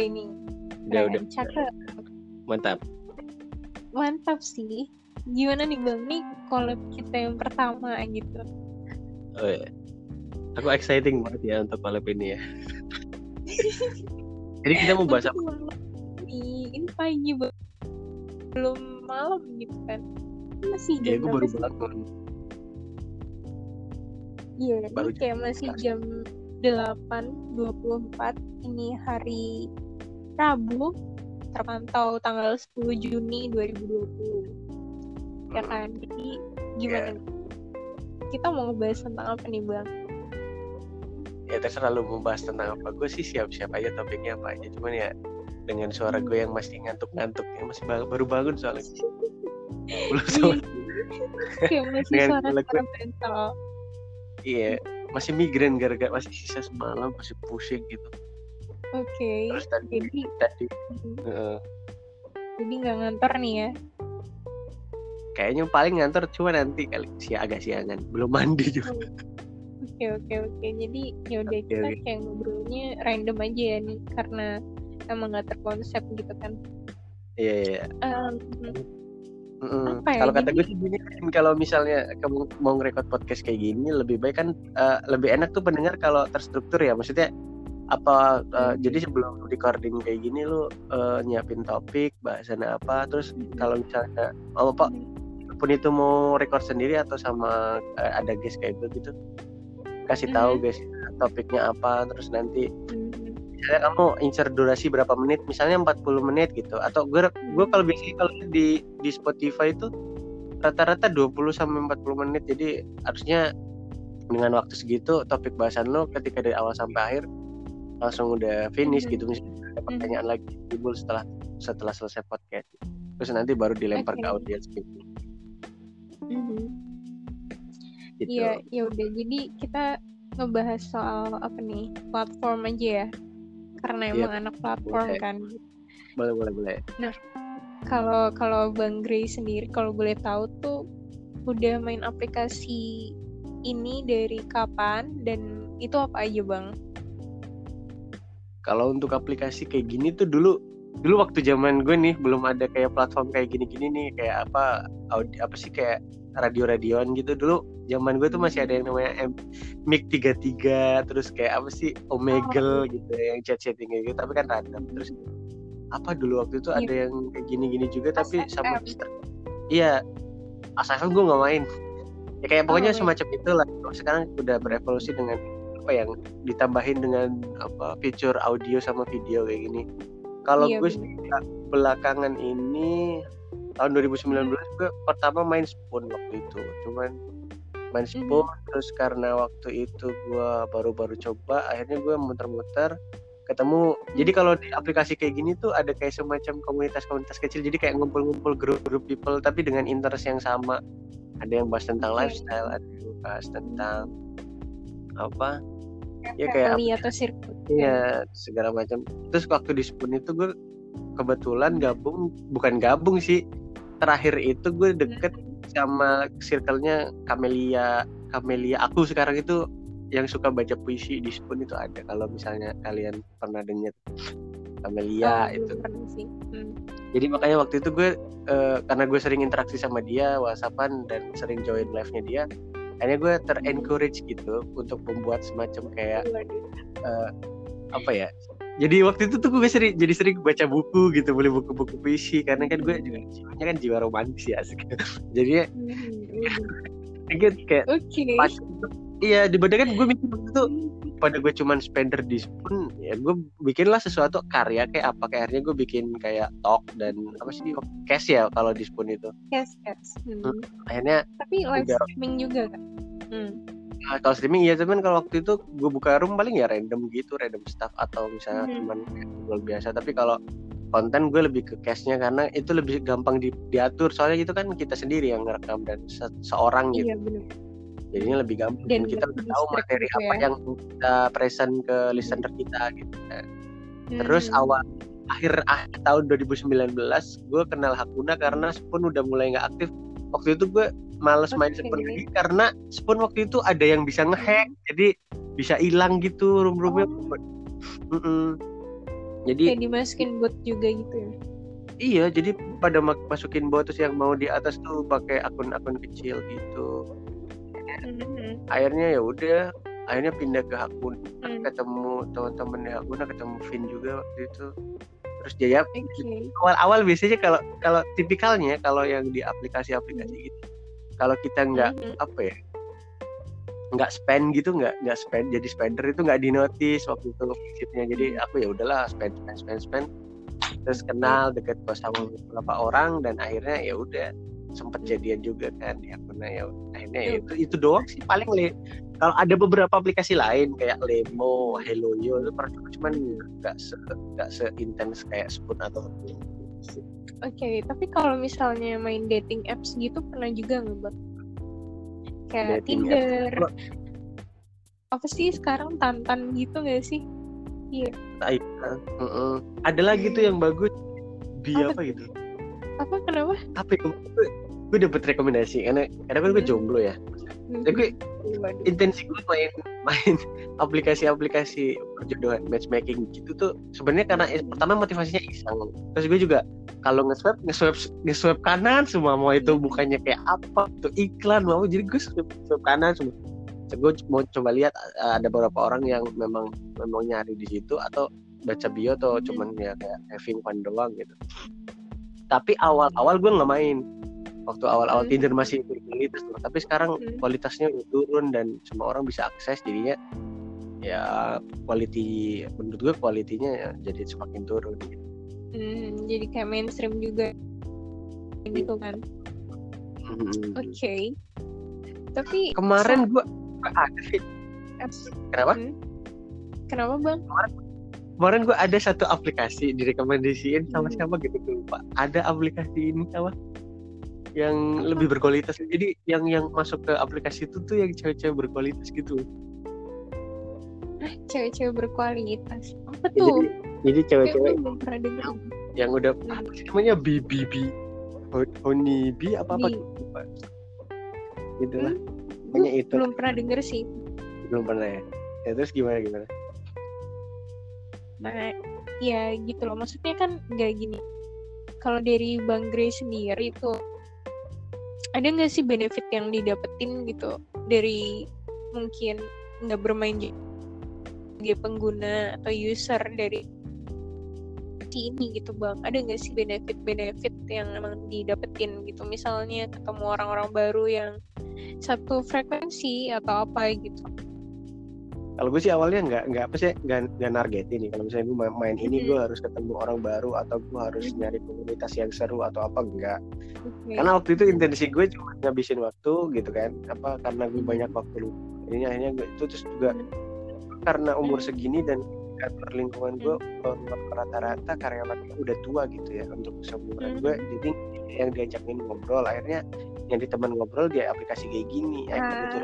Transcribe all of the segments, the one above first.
ini Udah, udah. Cakep Mantap. mantap sih gimana nih bang nih collab kita yang pertama gitu Oh, iya. Aku exciting banget ya untuk collab ini ya. Jadi kita mau bahas apa? Ini ini pagi Bang. belum malam gitu kan masih Ya, jam berapa baru bangun. Iya, ini kayak masih jam 8.24 ini hari Rabu terpantau tanggal 10 Juni 2020 ya kan jadi gimana nih? kita mau ngebahas tentang apa nih bang Ya terserah lu mau bahas tentang apa. Gue sih siap-siap aja topiknya apa aja. Cuman ya dengan suara gue yang masih ngantuk-ngantuk, yang masih ba- baru bangun soalnya. Belum sama- Dengan suara Iya, masih migrain gara-gara masih sisa semalam masih pusing gitu. Oke Terus tadi jadi tadi eh, jadi nggak ngantor nih ya kayaknya paling ngantor cuma nanti kali si agak siangan, belum mandi juga. oke oke oke jadi ya udah Oke, kita oke. kayak ngobrolnya random aja ya nih karena emang nggak terkonsep gitu kan Iya, iya. iya. Mm-mm. Apa ya, Kalau kata gue sih gini, kalau misalnya kamu mau ngerekord podcast kayak gini lebih baik kan eh, lebih enak tuh pendengar kalau terstruktur ya. Maksudnya apa Hmm. jadi sebelum recording kayak gini lu eh, nyiapin topik bahasan apa terus kalau misalnya oh apa pun itu mau record sendiri atau sama eh, ada guest kayak gitu kasih tahu Mhm. guys topiknya apa terus nanti Mhm. misalnya kamu insert durasi berapa menit misalnya 40 menit gitu atau gue gue kalau biasanya kalau di di Spotify itu rata-rata 20 sampai 40 menit jadi harusnya dengan waktu segitu topik bahasan lo ketika dari awal sampai akhir langsung udah finish gitu misalnya ada pertanyaan lagi timbul setelah setelah selesai podcast terus nanti baru dilempar ke Oke. audiens gitu, Mhm. gitu. Iya, ya udah. Jadi kita ngebahas soal apa nih? Platform aja ya. Karena Iya, emang anak platform boleh. kan. boleh boleh boleh Kalau kalau Bang Gray sendiri kalau boleh tahu tuh udah main aplikasi ini dari kapan dan itu apa aja, Bang? Kalau untuk aplikasi kayak gini tuh dulu dulu waktu zaman gue nih belum ada kayak platform kayak gini-gini nih kayak apa audio apa sih kayak radio-radioan gitu. Dulu zaman gue tuh masih ada yang namanya M Mic 33 terus kayak apa sih Omegle gitu yang chat-chatting kayak gitu tapi kan random. Terus apa dulu waktu itu Iya. ada yang kayak gini-gini juga tapi sama ASFM. iya ASFM gue nggak main. Ya kayak pokoknya Oh, semacam itulah. Sekarang udah berevolusi dengan apa yang ditambahin dengan apa fitur audio sama video kayak gini. Kalau Iya, gue sih belakangan ini tahun 2019 gue pertama main Spoon waktu itu. Cuman main Mhm. Spoon terus karena waktu itu gue baru-baru coba akhirnya gue muter-muter ketemu. Jadi kalau di aplikasi kayak gini tuh ada kayak semacam komunitas-komunitas kecil. Jadi kayak ngumpul-ngumpul grup-grup people tapi dengan interest yang sama. Ada yang bahas tentang Oke. lifestyle ada yang bahas tentang apa ya kayak atau sirkuit. Iya, segala macam. Terus waktu di Spoon itu gue kebetulan gabung, bukan gabung sih. Terakhir itu gue deket sama circle-nya Camelia. Camelia aku sekarang itu yang suka baca puisi di Spoon itu ada. Kalau misalnya kalian pernah dengar Camelia Oh, itu. Hmm. Jadi makanya waktu itu gue eh, karena gue sering interaksi sama dia, WhatsAppan dan sering join live-nya dia, akhirnya gue ter-encourage gitu untuk membuat semacam kayak eh, apa ya jadi waktu itu tuh gue sering jadi sering baca buku gitu beli buku-buku puisi karena kan gue juga jiwanya kan jiwa romantis ya asik jadi Hmm. gue kayak Oke. pas iya dibandingkan gue mikir itu pada gue cuman spender di spoon ya gue bikinlah sesuatu karya kayak apa kayak akhirnya gue bikin kayak talk dan apa sih cash ya kalau di spoon itu Yes, yes. Hmm. akhirnya Tapi live Udah. streaming juga kan? Hmm. Nah, kalau streaming iya cuman kalau waktu itu gue buka room paling ya random gitu random stuff atau misalnya Mhm. cuman ngobrol biasa tapi kalau konten gue lebih ke cashnya karena itu lebih gampang di- diatur soalnya gitu kan kita sendiri yang ngerekam dan se- seorang gitu Iya benar. Jadinya lebih gampang dan, Dan kita udah tahu materi gitu apa ya. yang kita present ke listener kita gitu terus Hmm. awal akhir akhir tahun 2019 gue kenal Hakuna karena Spoon udah mulai nggak aktif waktu itu gue males main Oke. Spoon lagi karena Spoon waktu itu ada yang bisa ngehack jadi bisa hilang gitu room-roomnya Oh. Mm-mm. jadi kayak dimasukin bot juga gitu ya iya jadi pada masukin bot terus yang mau di atas tuh pakai akun-akun kecil gitu Mhm. akhirnya ya udah akhirnya pindah ke akun Hmm. ketemu teman-teman di akun ketemu Vin juga waktu itu terus dia ya Oke. awal-awal biasanya kalau kalau tipikalnya kalau yang di aplikasi-aplikasi gitu kalau kita nggak Mhm. apa ya nggak spend gitu nggak nggak spend jadi spender itu nggak di notice waktu itu prinsipnya jadi aku ya udahlah spend spend spend spend terus kenal deket sama beberapa orang dan akhirnya ya udah sempet jadian juga kan di akunnya ya akhirnya ya itu itu doang sih paling le kalau ada beberapa aplikasi lain kayak Lemo, Helloyo itu pernah coba, cuman nggak se nggak seintens kayak Spoon atau Oke, tapi kalau misalnya main dating apps gitu pernah juga nggak? Kayak Dating Tinder. apps. Apa sih sekarang Tantan gitu nggak sih? Ayo, Heeh. ada lagi tuh yang bagus di Apa apa gitu Apa kenapa? apa ya? Gue, gue dapet rekomendasi karena karena kan gue Hmm. jomblo ya. Jadi gue Waduh. intensi gue main main aplikasi-aplikasi perjodohan matchmaking gitu tuh sebenarnya karena pertama motivasinya iseng. Terus gue juga kalau nge-swipe nge-swipe nge-swipe kanan semua mau itu bukannya kayak apa itu iklan mau jadi gue swipe, swipe kanan semua. Gue mau coba lihat ada beberapa orang yang memang memang nyari di situ atau baca bio atau cuman ya kayak having fun doang gitu. Tapi awal-awal gue nggak main waktu awal-awal Hmm. Tinder masih berkualitas tuh. tapi sekarang Hmm. kualitasnya udah turun dan semua orang bisa akses jadinya ya quality menurut gue kualitinya ya jadi semakin turun gitu. Hmm, jadi kayak mainstream juga gitu kan. Hmm. Oke. Tapi kemarin gue ada sih kenapa Hmm. Kenapa bang? kemarin gue ada satu aplikasi direkomendasiin sama Hmm. siapa gitu lupa ada aplikasi ini apa yang lebih berkualitas jadi yang yang masuk ke aplikasi itu tuh yang cewek-cewek berkualitas gitu Ah, cewek-cewek berkualitas. Apa Ya, tuh? jadi jadi Kayak cewek-cewek dengar. yang udah Hmm. apa sih namanya BBB Honey B apa apa itulah Hmm, pokoknya itu Belum pernah denger sih. belum pernah ya ya terus gimana gimana Nah, ya gitu loh. Maksudnya kan nggak gini. Kalau dari Bang Grey sendiri itu ada nggak sih benefit yang didapetin gitu dari mungkin nggak bermain sebagai pengguna atau user dari ini gitu bang. Ada nggak sih benefit-benefit yang emang didapetin gitu? Misalnya ketemu orang-orang baru yang satu frekuensi atau apa gitu kalau gue sih awalnya nggak nggak apa sih nggak nargetin nih. Kalau misalnya gue main, ini gue harus ketemu orang baru atau gue harus nyari komunitas yang seru atau apa enggak karena waktu itu intensi gue cuma ngabisin waktu gitu kan apa karena gue banyak waktu luang ini akhirnya gue itu terus juga karena umur segini dan lingkungan gue rata-rata karyawannya udah tua gitu ya untuk seumuran gue jadi yang diajakin ngobrol akhirnya yang di teman ngobrol dia aplikasi kayak gini eh Ah.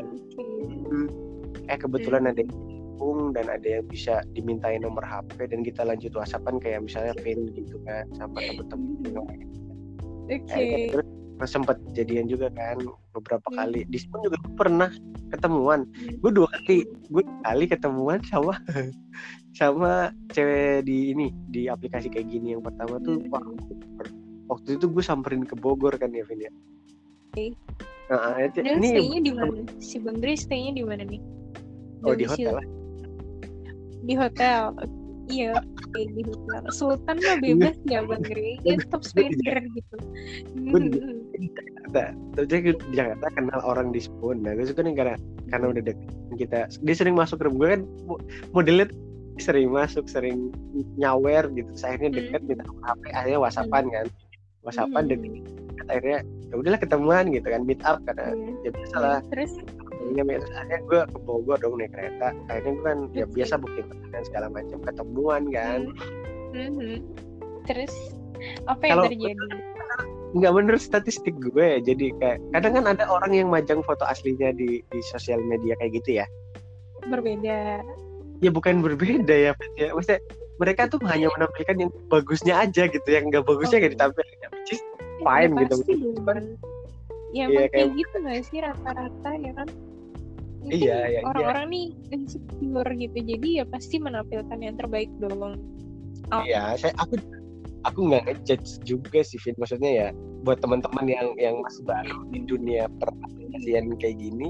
Eh kebetulan ada yang dan ada yang bisa dimintain nomor HP dan kita lanjut whatsappan kayak misalnya Vin gitu kan sama temen-temen yang lain. Oke. Akhirnya terus terus sempet jadian juga kan beberapa Hmm. kali di Spoon juga pernah ketemuan Hmm. gue dua kali gue kali ketemuan sama sama cewek di ini di aplikasi kayak gini yang pertama tuh Hmm. wah, waktu itu gue samperin ke Bogor kan ya Vin ya Oke. nah, itu- Dan ini stay-nya di mana? Si Bang Grey stay-nya di mana nih? Oh di hotel lah Di hotel. Iya, di hotel. Sultan mah bebas ya Bang Grey. Ya top spender gitu. Hmm. di Jakarta terus dia di Jakarta kenal orang di Spoon nah gue suka nih karena karena udah deket kita dia sering masuk ke gue kan mo- modelnya sering masuk sering nyawer gitu Terus akhirnya deket Hmm. minta nomor HP akhirnya whatsappan kan whatsappan Hmm. deket akhirnya ya udahlah ketemuan gitu kan meet up karena Iya. ya biasa lah Terus Akhirnya terus akhirnya gue ke Bogor dong naik kereta akhirnya gue kan ya biasa booking dan segala macam ketemuan kan Mhm. Terus apa yang Kalau- terjadi? nggak menurut statistik gue jadi kayak kadang kan ada orang yang majang foto aslinya di di sosial media kayak gitu ya Berbeda. ya bukan berbeda ya ya maksudnya mereka tuh hanya menampilkan yang bagusnya aja gitu yang nggak bagusnya nggak Oke. ditampilkan which is Ya, Fine ya gitu. pasti dong. Ya Iya, kayak kayak- gitu gak sih rata-rata ya kan? Mungkin Iya, iya, iya. Orang-orang nih insecure gitu, jadi ya pasti menampilkan yang terbaik dong. Oh. ya saya aku aku nggak ngejudge juga sih Vin maksudnya ya buat teman-teman yang yang masih baru di dunia peraplikasian kayak gini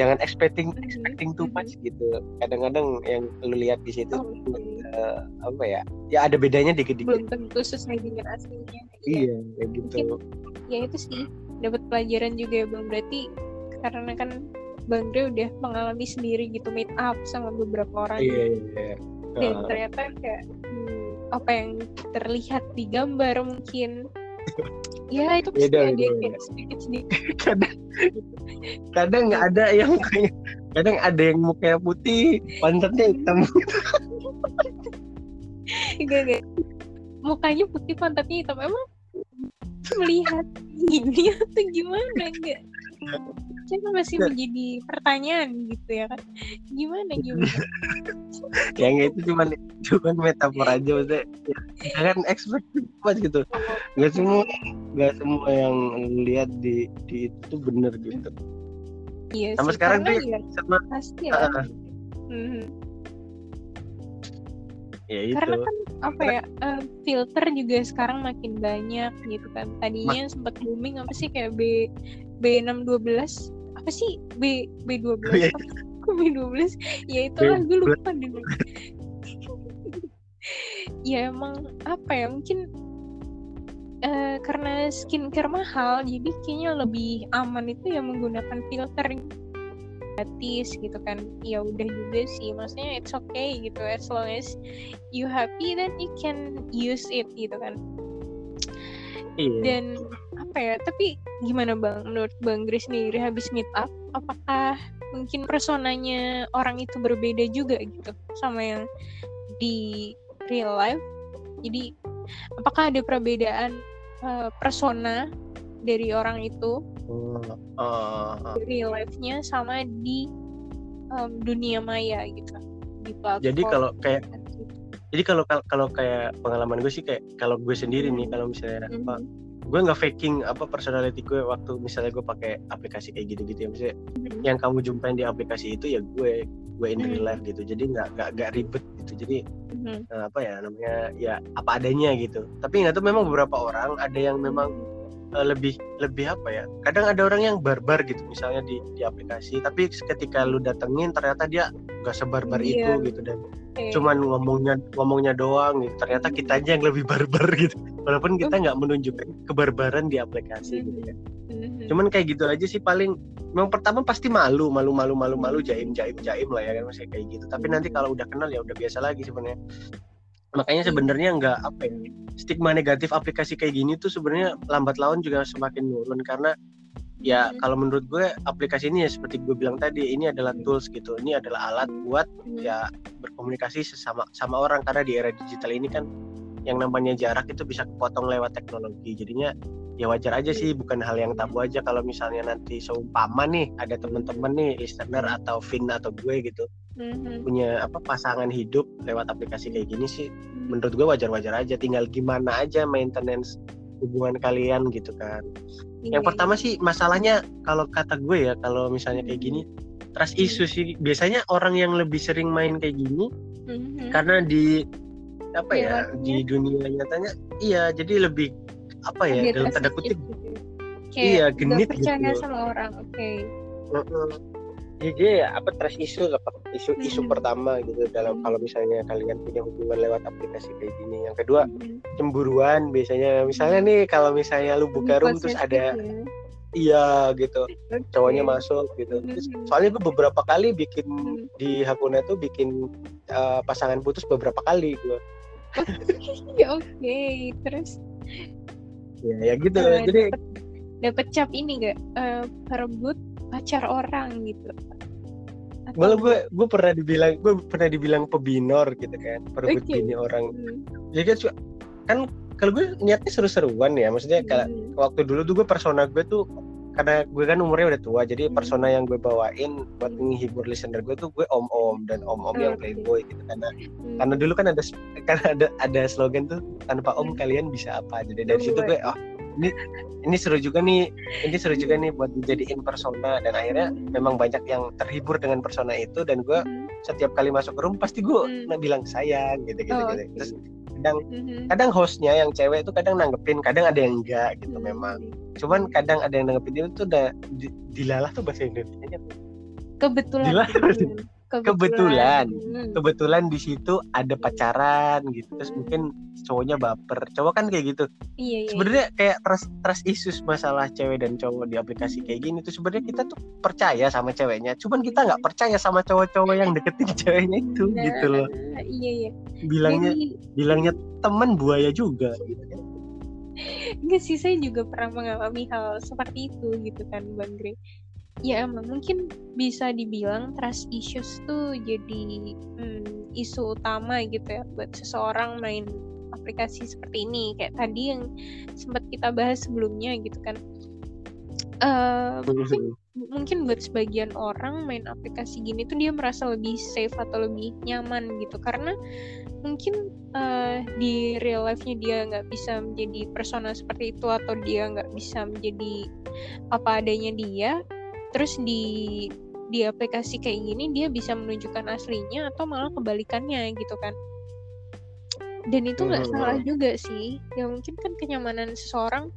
jangan expecting Mhm, expecting too mhm. much gitu kadang-kadang yang lu lihat di situ Oh, apa ya ya ada bedanya dikit-dikit belum tentu sesuai dengan aslinya iya kayak gitu ya itu sih dapat pelajaran juga ya bang berarti karena kan bang Dre udah mengalami sendiri gitu meet up sama beberapa orang. Iya iya dan Ah, ternyata kayak hmm, apa yang terlihat di gambar mungkin ya itu pasti Beda, ada beda, yang sedikit sedikit kadang kadang nggak ada yang kayak kadang ada yang mukanya putih pantatnya hitam enggak enggak. Mukanya putih pantatnya hitam. Emang melihat gini atau gimana? Enggak kan masih menjadi pertanyaan gitu ya kan. Gimana gimana? Yang itu cuman cuman metafor aja maksudnya ya, jangan expect much gitu. Nggak semua nggak semua yang lihat di di itu bener gitu. Iya sama sih, sekarang tuh ya sama pasti ya. Mhm. ya itu. karena kan apa ya eh, filter juga sekarang makin banyak gitu kan. Tadinya sempat booming apa sih kayak B B612 apa sih? B B12 Iya. apa? Kok B12 ya itulah gue lupa dulu ya emang apa ya? Mungkin eh, karena skincare mahal jadi kayaknya lebih aman itu ya menggunakan filter gratis gitu kan. Ya udah juga sih maksudnya it's okay gitu. As long as you happy then you can use it gitu kan. Iya. Dan apa ya tapi gimana bang menurut bang Gris sendiri habis meet up apakah mungkin personanya orang itu berbeda juga gitu sama yang di real life jadi apakah ada perbedaan eh, persona dari orang itu oh. di real life-nya sama di em, dunia maya gitu di platform jadi kalau kayak gitu. jadi kalau kalau kayak pengalaman gue sih kayak kalau gue sendiri nih kalau misalnya apa Mhm. Gue nggak faking apa personality gue waktu misalnya gue pakai aplikasi kayak gitu gitu ya maksudnya Mhm. yang kamu jumpain di aplikasi itu ya gue gue in real Hmm. life gitu jadi nggak nggak nggak ribet gitu jadi eh, apa ya namanya ya apa adanya gitu tapi nggak tahu memang beberapa orang ada yang memang eh, lebih lebih apa ya? Kadang ada orang yang barbar gitu misalnya di di aplikasi tapi ketika lu datengin ternyata dia nggak sebarbar Iya. itu gitu dan Oke. cuman ngomongnya ngomongnya doang gitu. Ternyata kita aja yang lebih barbar gitu. Walaupun kita nggak menunjukkan kebarbaran di aplikasi gitu kan Mhm. cuman kayak gitu aja sih paling. Memang pertama pasti malu malu malu malu malu jaim jaim jaim lah ya kan masih kayak gitu. Tapi nanti kalau udah kenal ya udah biasa lagi sebenarnya makanya sebenarnya nggak apa ya stigma negatif aplikasi kayak gini tuh sebenarnya lambat laun juga semakin menurun karena ya Hmm. kalau menurut gue aplikasi ini ya seperti gue bilang tadi ini adalah tools gitu ini adalah alat buat ya berkomunikasi sesama sama orang karena di era digital ini kan yang namanya jarak itu bisa kepotong lewat teknologi jadinya ya wajar aja sih bukan hal yang tabu aja kalau misalnya nanti seumpama nih ada teman-teman nih listener atau Vin atau gue gitu Mhm. punya apa pasangan hidup lewat aplikasi kayak gini sih Mhm. menurut gue wajar-wajar aja tinggal gimana aja maintenance hubungan kalian gitu kan yang Iya, pertama sih masalahnya kalau kata gue ya kalau misalnya kayak gini trust issue sih biasanya orang yang lebih sering main kayak gini Mhm. karena di apa ya life-nya. di dunia nyatanya iya jadi lebih apa ya dalam tanda kutip gitu. Iya, genit percaya gitu. sama orang oke. Ya, ya apa trust issue lah isu isu Mhm. pertama gitu dalam Mhm. kalau misalnya kalian punya hubungan lewat aplikasi kayak gini yang kedua Mhm. cemburuan biasanya misalnya nih kalau misalnya lu buka room terus ada ya. iya gitu cowoknya masuk gitu Terus, Mhm. soalnya gue beberapa kali bikin Mhm. di Hakuna tuh bikin uh, pasangan putus beberapa kali gue Ya, oke terus ya ya gitu eh, jadi dapet cap ini gak Eh, perebut pacar orang gitu Atau- malah gue gue pernah dibilang gue pernah dibilang pebinor gitu kan perebut Oke. bini orang Hmm. ya kan kan kalau gue niatnya seru-seruan ya maksudnya kalau Hmm. waktu dulu tuh gue persona gue tuh karena gue kan umurnya udah tua jadi Hmm. persona yang gue bawain buat Hmm. menghibur listener gue tuh gue om-om dan om-om yang Oke. playboy gitu karena Hmm. karena dulu kan ada kan ada ada slogan tuh tanpa om Hmm. kalian bisa apa jadi dari Oh, situ gue oh ini ini seru juga nih ini seru juga nih buat dijadiin persona dan akhirnya Hmm. memang banyak yang terhibur dengan persona itu dan gue Hmm. setiap kali masuk ke room pasti gue Hmm. bilang sayang gitu gitu, Oh, gitu. oke. terus kadang mm-hmm. kadang hostnya yang cewek itu kadang nanggepin kadang ada yang enggak gitu mm-hmm. memang cuman kadang ada yang nanggepin itu udah di, dilalah tuh bahasa Indonesia kebetulan dilalah kebetulan. Kebetulan, kebetulan di situ ada pacaran gitu. Terus mungkin cowoknya baper. Cowok kan kayak gitu. Iya, iya. sebenarnya kayak trust trust issues masalah cewek dan cowok di aplikasi kayak gini tuh. Sebenarnya kita tuh percaya sama ceweknya. Cuman kita nggak percaya sama cowok-cowok yang deketin ceweknya itu nah, gitu loh. iya iya. Bilangnya Jadi... bilangnya teman buaya juga gitu. Kan Enggak sih saya juga pernah mengalami hal seperti itu gitu kan Bang Gre ya emang mungkin bisa dibilang trust issues tuh jadi hmm, isu utama gitu ya buat seseorang main aplikasi seperti ini. Kayak tadi yang sempat kita bahas sebelumnya gitu kan. Uh, mungkin mungkin buat sebagian orang main aplikasi gini tuh dia merasa lebih safe atau lebih nyaman gitu. Karena mungkin uh, di real life-nya dia nggak bisa menjadi persona seperti itu atau dia nggak bisa menjadi apa adanya dia terus di di aplikasi kayak gini dia bisa menunjukkan aslinya atau malah kebalikannya gitu kan. Dan itu nggak hmm. salah juga sih. Ya mungkin kan kenyamanan seseorang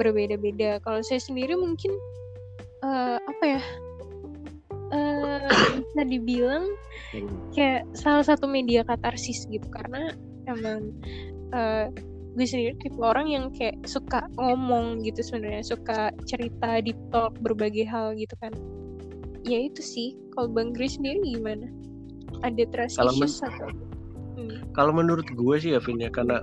berbeda-beda. Kalau saya sendiri mungkin uh, apa ya uh, bisa dibilang kayak salah satu media katarsis gitu. Karena emang uh, gue sendiri tipe orang yang kayak suka ngomong gitu sebenarnya suka cerita di talk berbagai hal gitu kan ya itu sih kalau bang Gris sendiri gimana ada trust kalau issues atau hmm. kalau menurut gue sih ya Vin ya karena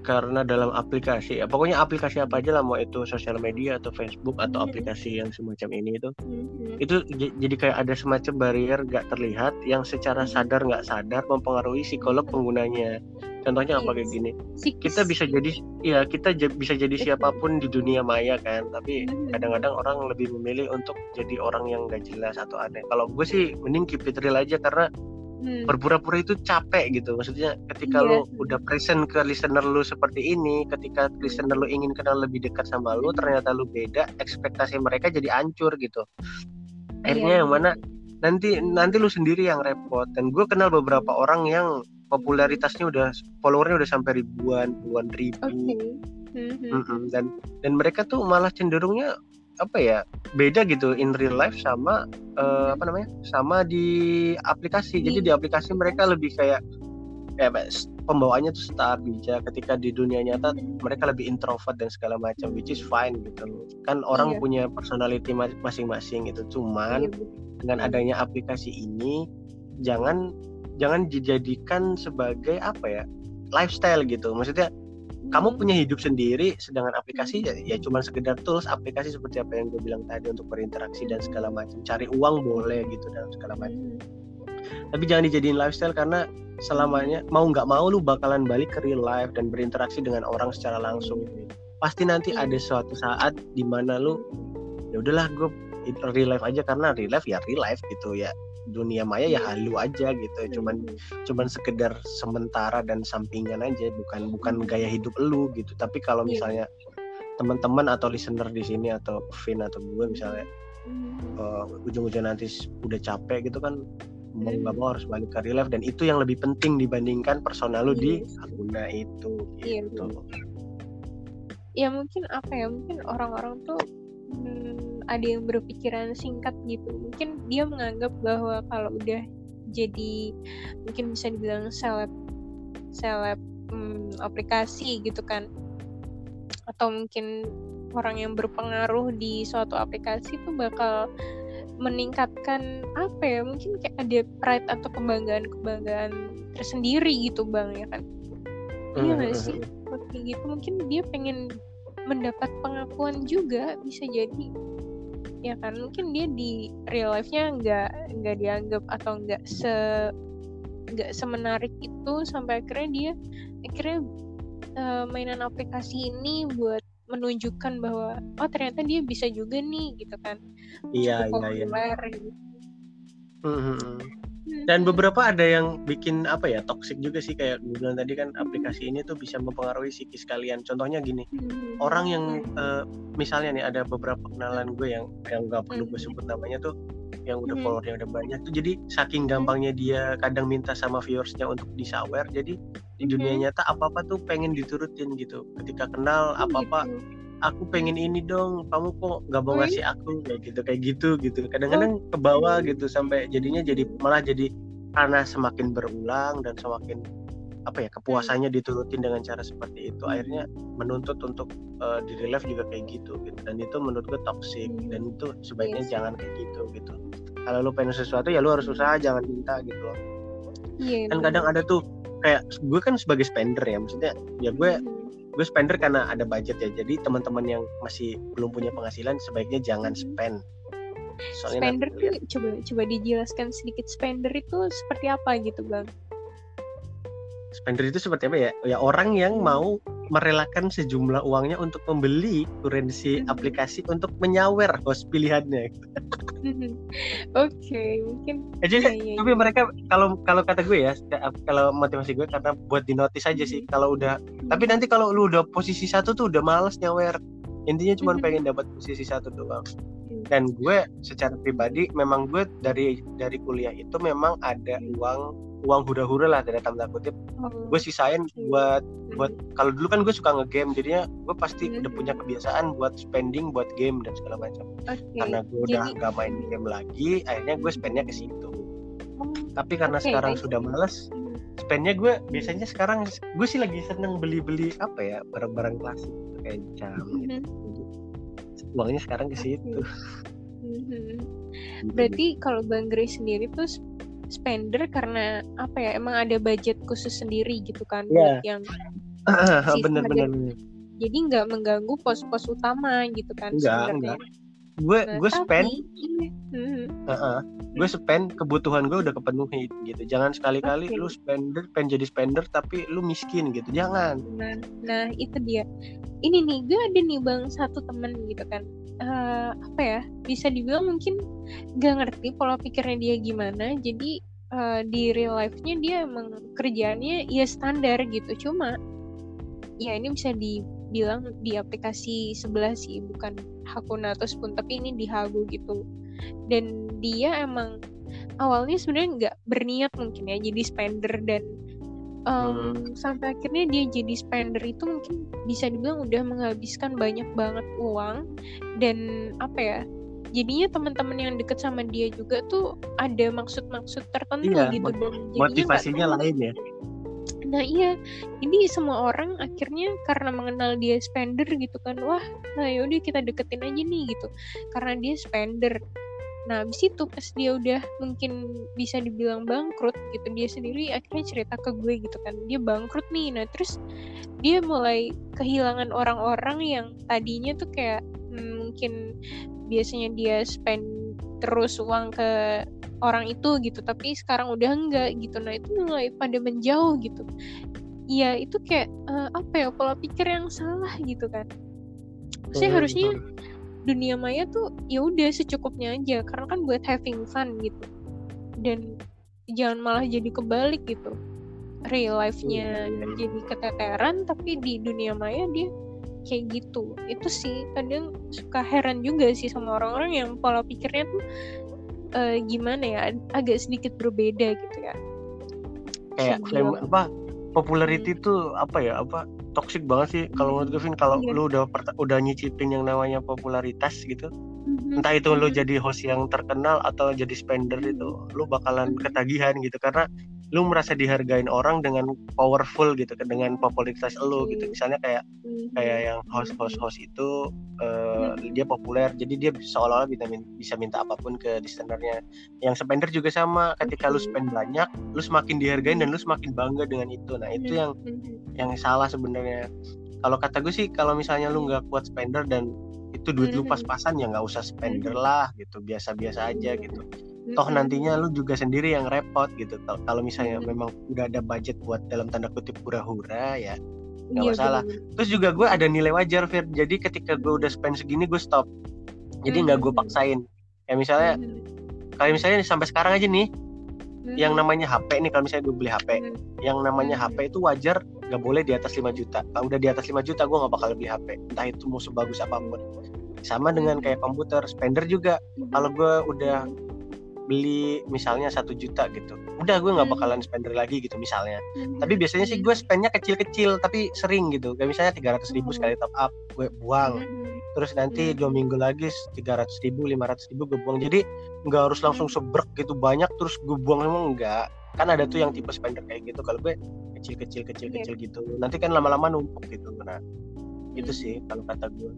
karena dalam aplikasi ya pokoknya aplikasi apa aja lah mau itu sosial media atau Facebook atau hmm. aplikasi yang semacam ini itu hmm. itu jadi kayak ada semacam barrier gak terlihat yang secara hmm. sadar nggak sadar mempengaruhi psikolog penggunanya contohnya apa kayak iya. gini kita bisa jadi ya kita bisa jadi siapa pun di dunia maya kan tapi hmm. kadang-kadang orang lebih memilih untuk jadi orang yang gak jelas atau aneh kalau gue sih mending keep it real aja karena hmm. berpura-pura itu capek gitu maksudnya ketika yeah. lu udah present ke listener lu seperti ini ketika listener lu ingin kenal lebih dekat sama lu ternyata lu beda ekspektasi mereka jadi hancur gitu akhirnya yeah. yang mana nanti nanti lu sendiri yang repot dan gue kenal beberapa orang yang popularitasnya udah followernya udah sampai ribuan puluhan ribu okay. mm-hmm. Mm -hmm. dan dan mereka tuh malah cenderungnya apa ya beda gitu in real life sama uh, apa namanya sama di aplikasi jadi di aplikasi mereka lebih kayak ya pembawaannya tuh star bijak ketika di dunia nyata mereka lebih introvert dan segala macam which is fine gitu kan orang iya. punya personality masing-masing gitu cuman iya, dengan adanya aplikasi ini jangan jangan dijadikan sebagai apa ya lifestyle gitu. Maksudnya kamu hmm. punya hidup sendiri sedangkan aplikasi ya, ya cuma sekedar tools aplikasi seperti apa yang gue bilang tadi untuk berinteraksi dan segala macam. Cari uang boleh gitu dan segala macam. Hmm. tapi jangan dijadiin lifestyle karena selamanya mau nggak mau lu bakalan balik ke real life dan berinteraksi dengan orang secara langsung. Pasti nanti ada suatu saat di mana lu ya udahlah gue real life aja. Karena real life ya real life gitu ya dunia maya ya halu aja gitu cuman cuman sekedar sementara dan sampingan aja bukan bukan gaya hidup lu gitu. Tapi kalau iya. misalnya teman-teman atau listener di sini atau Vin atau gue misalnya uh, ujung-ujung nanti udah capek gitu kan mau nggak mau harus balik ke real life. Dan itu yang lebih penting dibandingkan personal lu di iya. Aguna itu iya, gitu. ya mungkin apa ya mungkin orang-orang tuh hmm, ada yang berpikiran singkat gitu. Mungkin dia menganggap bahwa kalau udah jadi mungkin bisa dibilang seleb seleb hmm, aplikasi gitu kan. Atau mungkin orang yang berpengaruh di suatu aplikasi itu bakal meningkatkan apa ya mungkin kayak ada pride atau kebanggaan kebanggaan tersendiri gitu bang ya kan? Iya gak sih? Kayak gitu mungkin dia pengen mendapat pengakuan juga bisa jadi ya kan mungkin dia di real life-nya nggak nggak dianggap atau nggak se nggak semenarik itu sampai akhirnya dia akhirnya uh, mainan aplikasi ini buat menunjukkan bahwa oh ternyata dia bisa juga nih gitu kan iya iya iya gitu. hmm, hmm, hmm. Dan beberapa ada yang bikin apa ya toxic juga sih kayak gue bilang tadi kan aplikasi ini tuh bisa mempengaruhi psikis kalian. Contohnya gini orang yang uh, misalnya nih ada beberapa kenalan gue yang yang nggak perlu gue sebut namanya tuh yang udah followernya udah banyak tuh jadi saking gampangnya dia kadang minta sama viewersnya untuk disawer jadi di dunia nyata apa apa tuh pengen diturutin gitu. Ketika kenal Oh, apa apa gitu. Aku pengen ini dong kamu kok nggak mau Oh, ngasih aku? Kayak gitu kayak gitu gitu. Kadang-kadang ke bawah gitu sampai jadinya jadi malah jadi karena semakin berulang dan semakin apa ya kepuasannya diturutin dengan cara seperti itu. Akhirnya menuntut untuk eh, di real life juga kayak gitu gitu. Dan itu menurut gue toxic Hmm. dan itu sebaiknya Yes. jangan kayak gitu gitu. Kalau lu pengen sesuatu ya lu harus usaha jangan minta gitu loh. Iya. kan kadang ada tuh kayak gue kan sebagai spender ya maksudnya ya gue. Gue spender karena ada budget ya. Jadi teman-teman yang masih belum punya penghasilan sebaiknya jangan Mhm. spend. Soalnya spender nanti tuh coba coba dijelaskan sedikit spender itu seperti apa gitu bang? spender itu seperti apa ya? Ya orang yang mau merelakan sejumlah uangnya untuk membeli kurensi Mhm. aplikasi untuk menyawer host pilihannya Oke mungkin jadi Iya, iya, tapi mereka kalau kalau kata gue ya kalau motivasi gue karena buat di notice aja sih Mhm. kalau udah tapi nanti kalau lu udah posisi satu tuh udah males nyawer intinya cuma Mhm. pengen dapat posisi satu doang Hmm. dan gue secara pribadi memang gue dari dari kuliah itu memang ada Hmm. uang uang hura-hura lah dari tanda kutip oh, gue sisain buat buat kalau dulu kan gue suka ngegame jadinya gue pasti Mhm. udah punya kebiasaan buat spending buat game dan segala macam Oke. karena gue udah Jadi- gak main game lagi akhirnya gue spendnya ke situ Oh, tapi karena Oke, sekarang baik. sudah males spendnya gue biasanya sekarang gue sih lagi seneng beli-beli apa ya barang-barang klasik kayak jam gitu. Mhm. uangnya sekarang ke situ. Gitu. Berarti kalau Bang Grace sendiri tuh spender karena apa ya emang ada budget khusus sendiri gitu kan Iya. buat yang bener-bener dan- jadi nggak mengganggu pos-pos utama gitu kan Enggak, sebenarnya. Gue Nah, gue spend mhm. Heeh. gue spend kebutuhan gue udah kepenuhi gitu jangan sekali-kali Oke. lu spender pengen jadi spender tapi lu miskin gitu jangan Nah, nah itu dia. Ini nih, gue ada nih bang satu temen gitu kan. Eh, apa ya? Bisa dibilang mungkin gak ngerti pola pikirnya dia gimana. Jadi eh, di real life-nya dia emang kerjaannya ya standar gitu. Cuma ya ini bisa dibilang di aplikasi sebelah sih, bukan Hakuna atau Spoon, tapi ini di Hago gitu. Dan dia emang awalnya sebenarnya nggak berniat mungkin ya jadi spender dan um, sampai akhirnya dia jadi spender itu mungkin bisa dibilang udah menghabiskan banyak banget uang dan apa ya jadinya teman-teman yang deket sama dia juga tuh ada maksud-maksud tertentu Iya, gitu jadinya nggak motivasinya lain ya Nah iya, ini semua orang akhirnya karena mengenal dia spender gitu kan, wah, nah yaudah kita deketin aja nih gitu, karena dia spender. Nah abis itu pas dia udah mungkin bisa dibilang bangkrut gitu, dia sendiri akhirnya cerita ke gue gitu kan, dia bangkrut nih, nah terus dia mulai kehilangan orang-orang yang tadinya tuh kayak hmm, mungkin biasanya dia spend terus uang ke orang itu gitu tapi sekarang udah enggak gitu. Nah itu mulai pada menjauh gitu. Iya itu kayak eh, apa ya pola pikir yang salah gitu kan. Saya harusnya dunia maya tuh ya udah secukupnya aja karena kan buat having fun gitu. Dan jangan malah jadi kebalik gitu. Real life-nya iya, iya. jadi keteteran tapi di dunia maya dia kayak gitu itu sih kadang suka heran juga sih sama orang-orang yang pola pikirnya tuh eh, gimana ya ag- agak sedikit berbeda gitu ya kayak dibilang. apa popularity tuh apa ya apa toxic banget sih kalau menurut gue Vin kalau Iya. lu udah udah nyicipin yang namanya popularitas gitu Mhm. entah itu lu Mhm. jadi host yang terkenal atau jadi spender itu lu bakalan Mhm. ketagihan gitu karena lu merasa dihargain orang dengan powerful gitu dengan popularitas lu gitu Oke. misalnya kayak Mhm. kayak yang host-host host itu eh, dia populer jadi dia seolah-olah bisa, bisa minta apa pun ke listenernya yang spender juga sama ketika lu spend banyak lu semakin dihargain dan lu semakin bangga dengan itu nah itu yang Mhm. yang salah sebenarnya kalau kata gue sih kalau misalnya lu nggak kuat spender dan itu duit lu Mhm. pas-pasan ya nggak usah spender lah gitu biasa-biasa aja gitu toh nantinya lu juga sendiri yang repot gitu Kal- kalau misalnya Mhm. memang udah ada budget buat dalam tanda kutip hura-hura ya nggak Iya, masalah. bener-bener. terus juga gue ada nilai wajar Fir jadi ketika gue udah spend segini gue stop jadi nggak gue Mhm. paksain kayak misalnya Mhm. kayak misalnya sampai sekarang aja nih Mhm. yang namanya HP nih kalau misalnya gue beli HP Mhm. yang namanya. HP itu wajar nggak boleh di atas 5 juta kalau udah di atas 5 juta gue nggak bakal beli HP entah itu mau sebagus apa pun sama dengan kayak komputer spender juga kalau gue udah beli misalnya satu juta gitu udah gue nggak Hmm. bakalan spender lagi gitu misalnya Mhm. tapi biasanya sih gue spendnya kecil-kecil tapi sering gitu kayak misalnya tiga ratus ribu Oh. sekali top up gue buang terus nanti Hmm. dua minggu lagi tiga ratus ribu lima ratus ribu gue buang jadi nggak harus langsung Hmm. sebrek gitu banyak terus gue buang semua enggak kan ada tuh yang tipe spender kayak gitu kalau gue kecil kecil kecil Iya. gitu nanti kan lama-lama numpuk gitu nah itu Hmm. sih kalau kata gue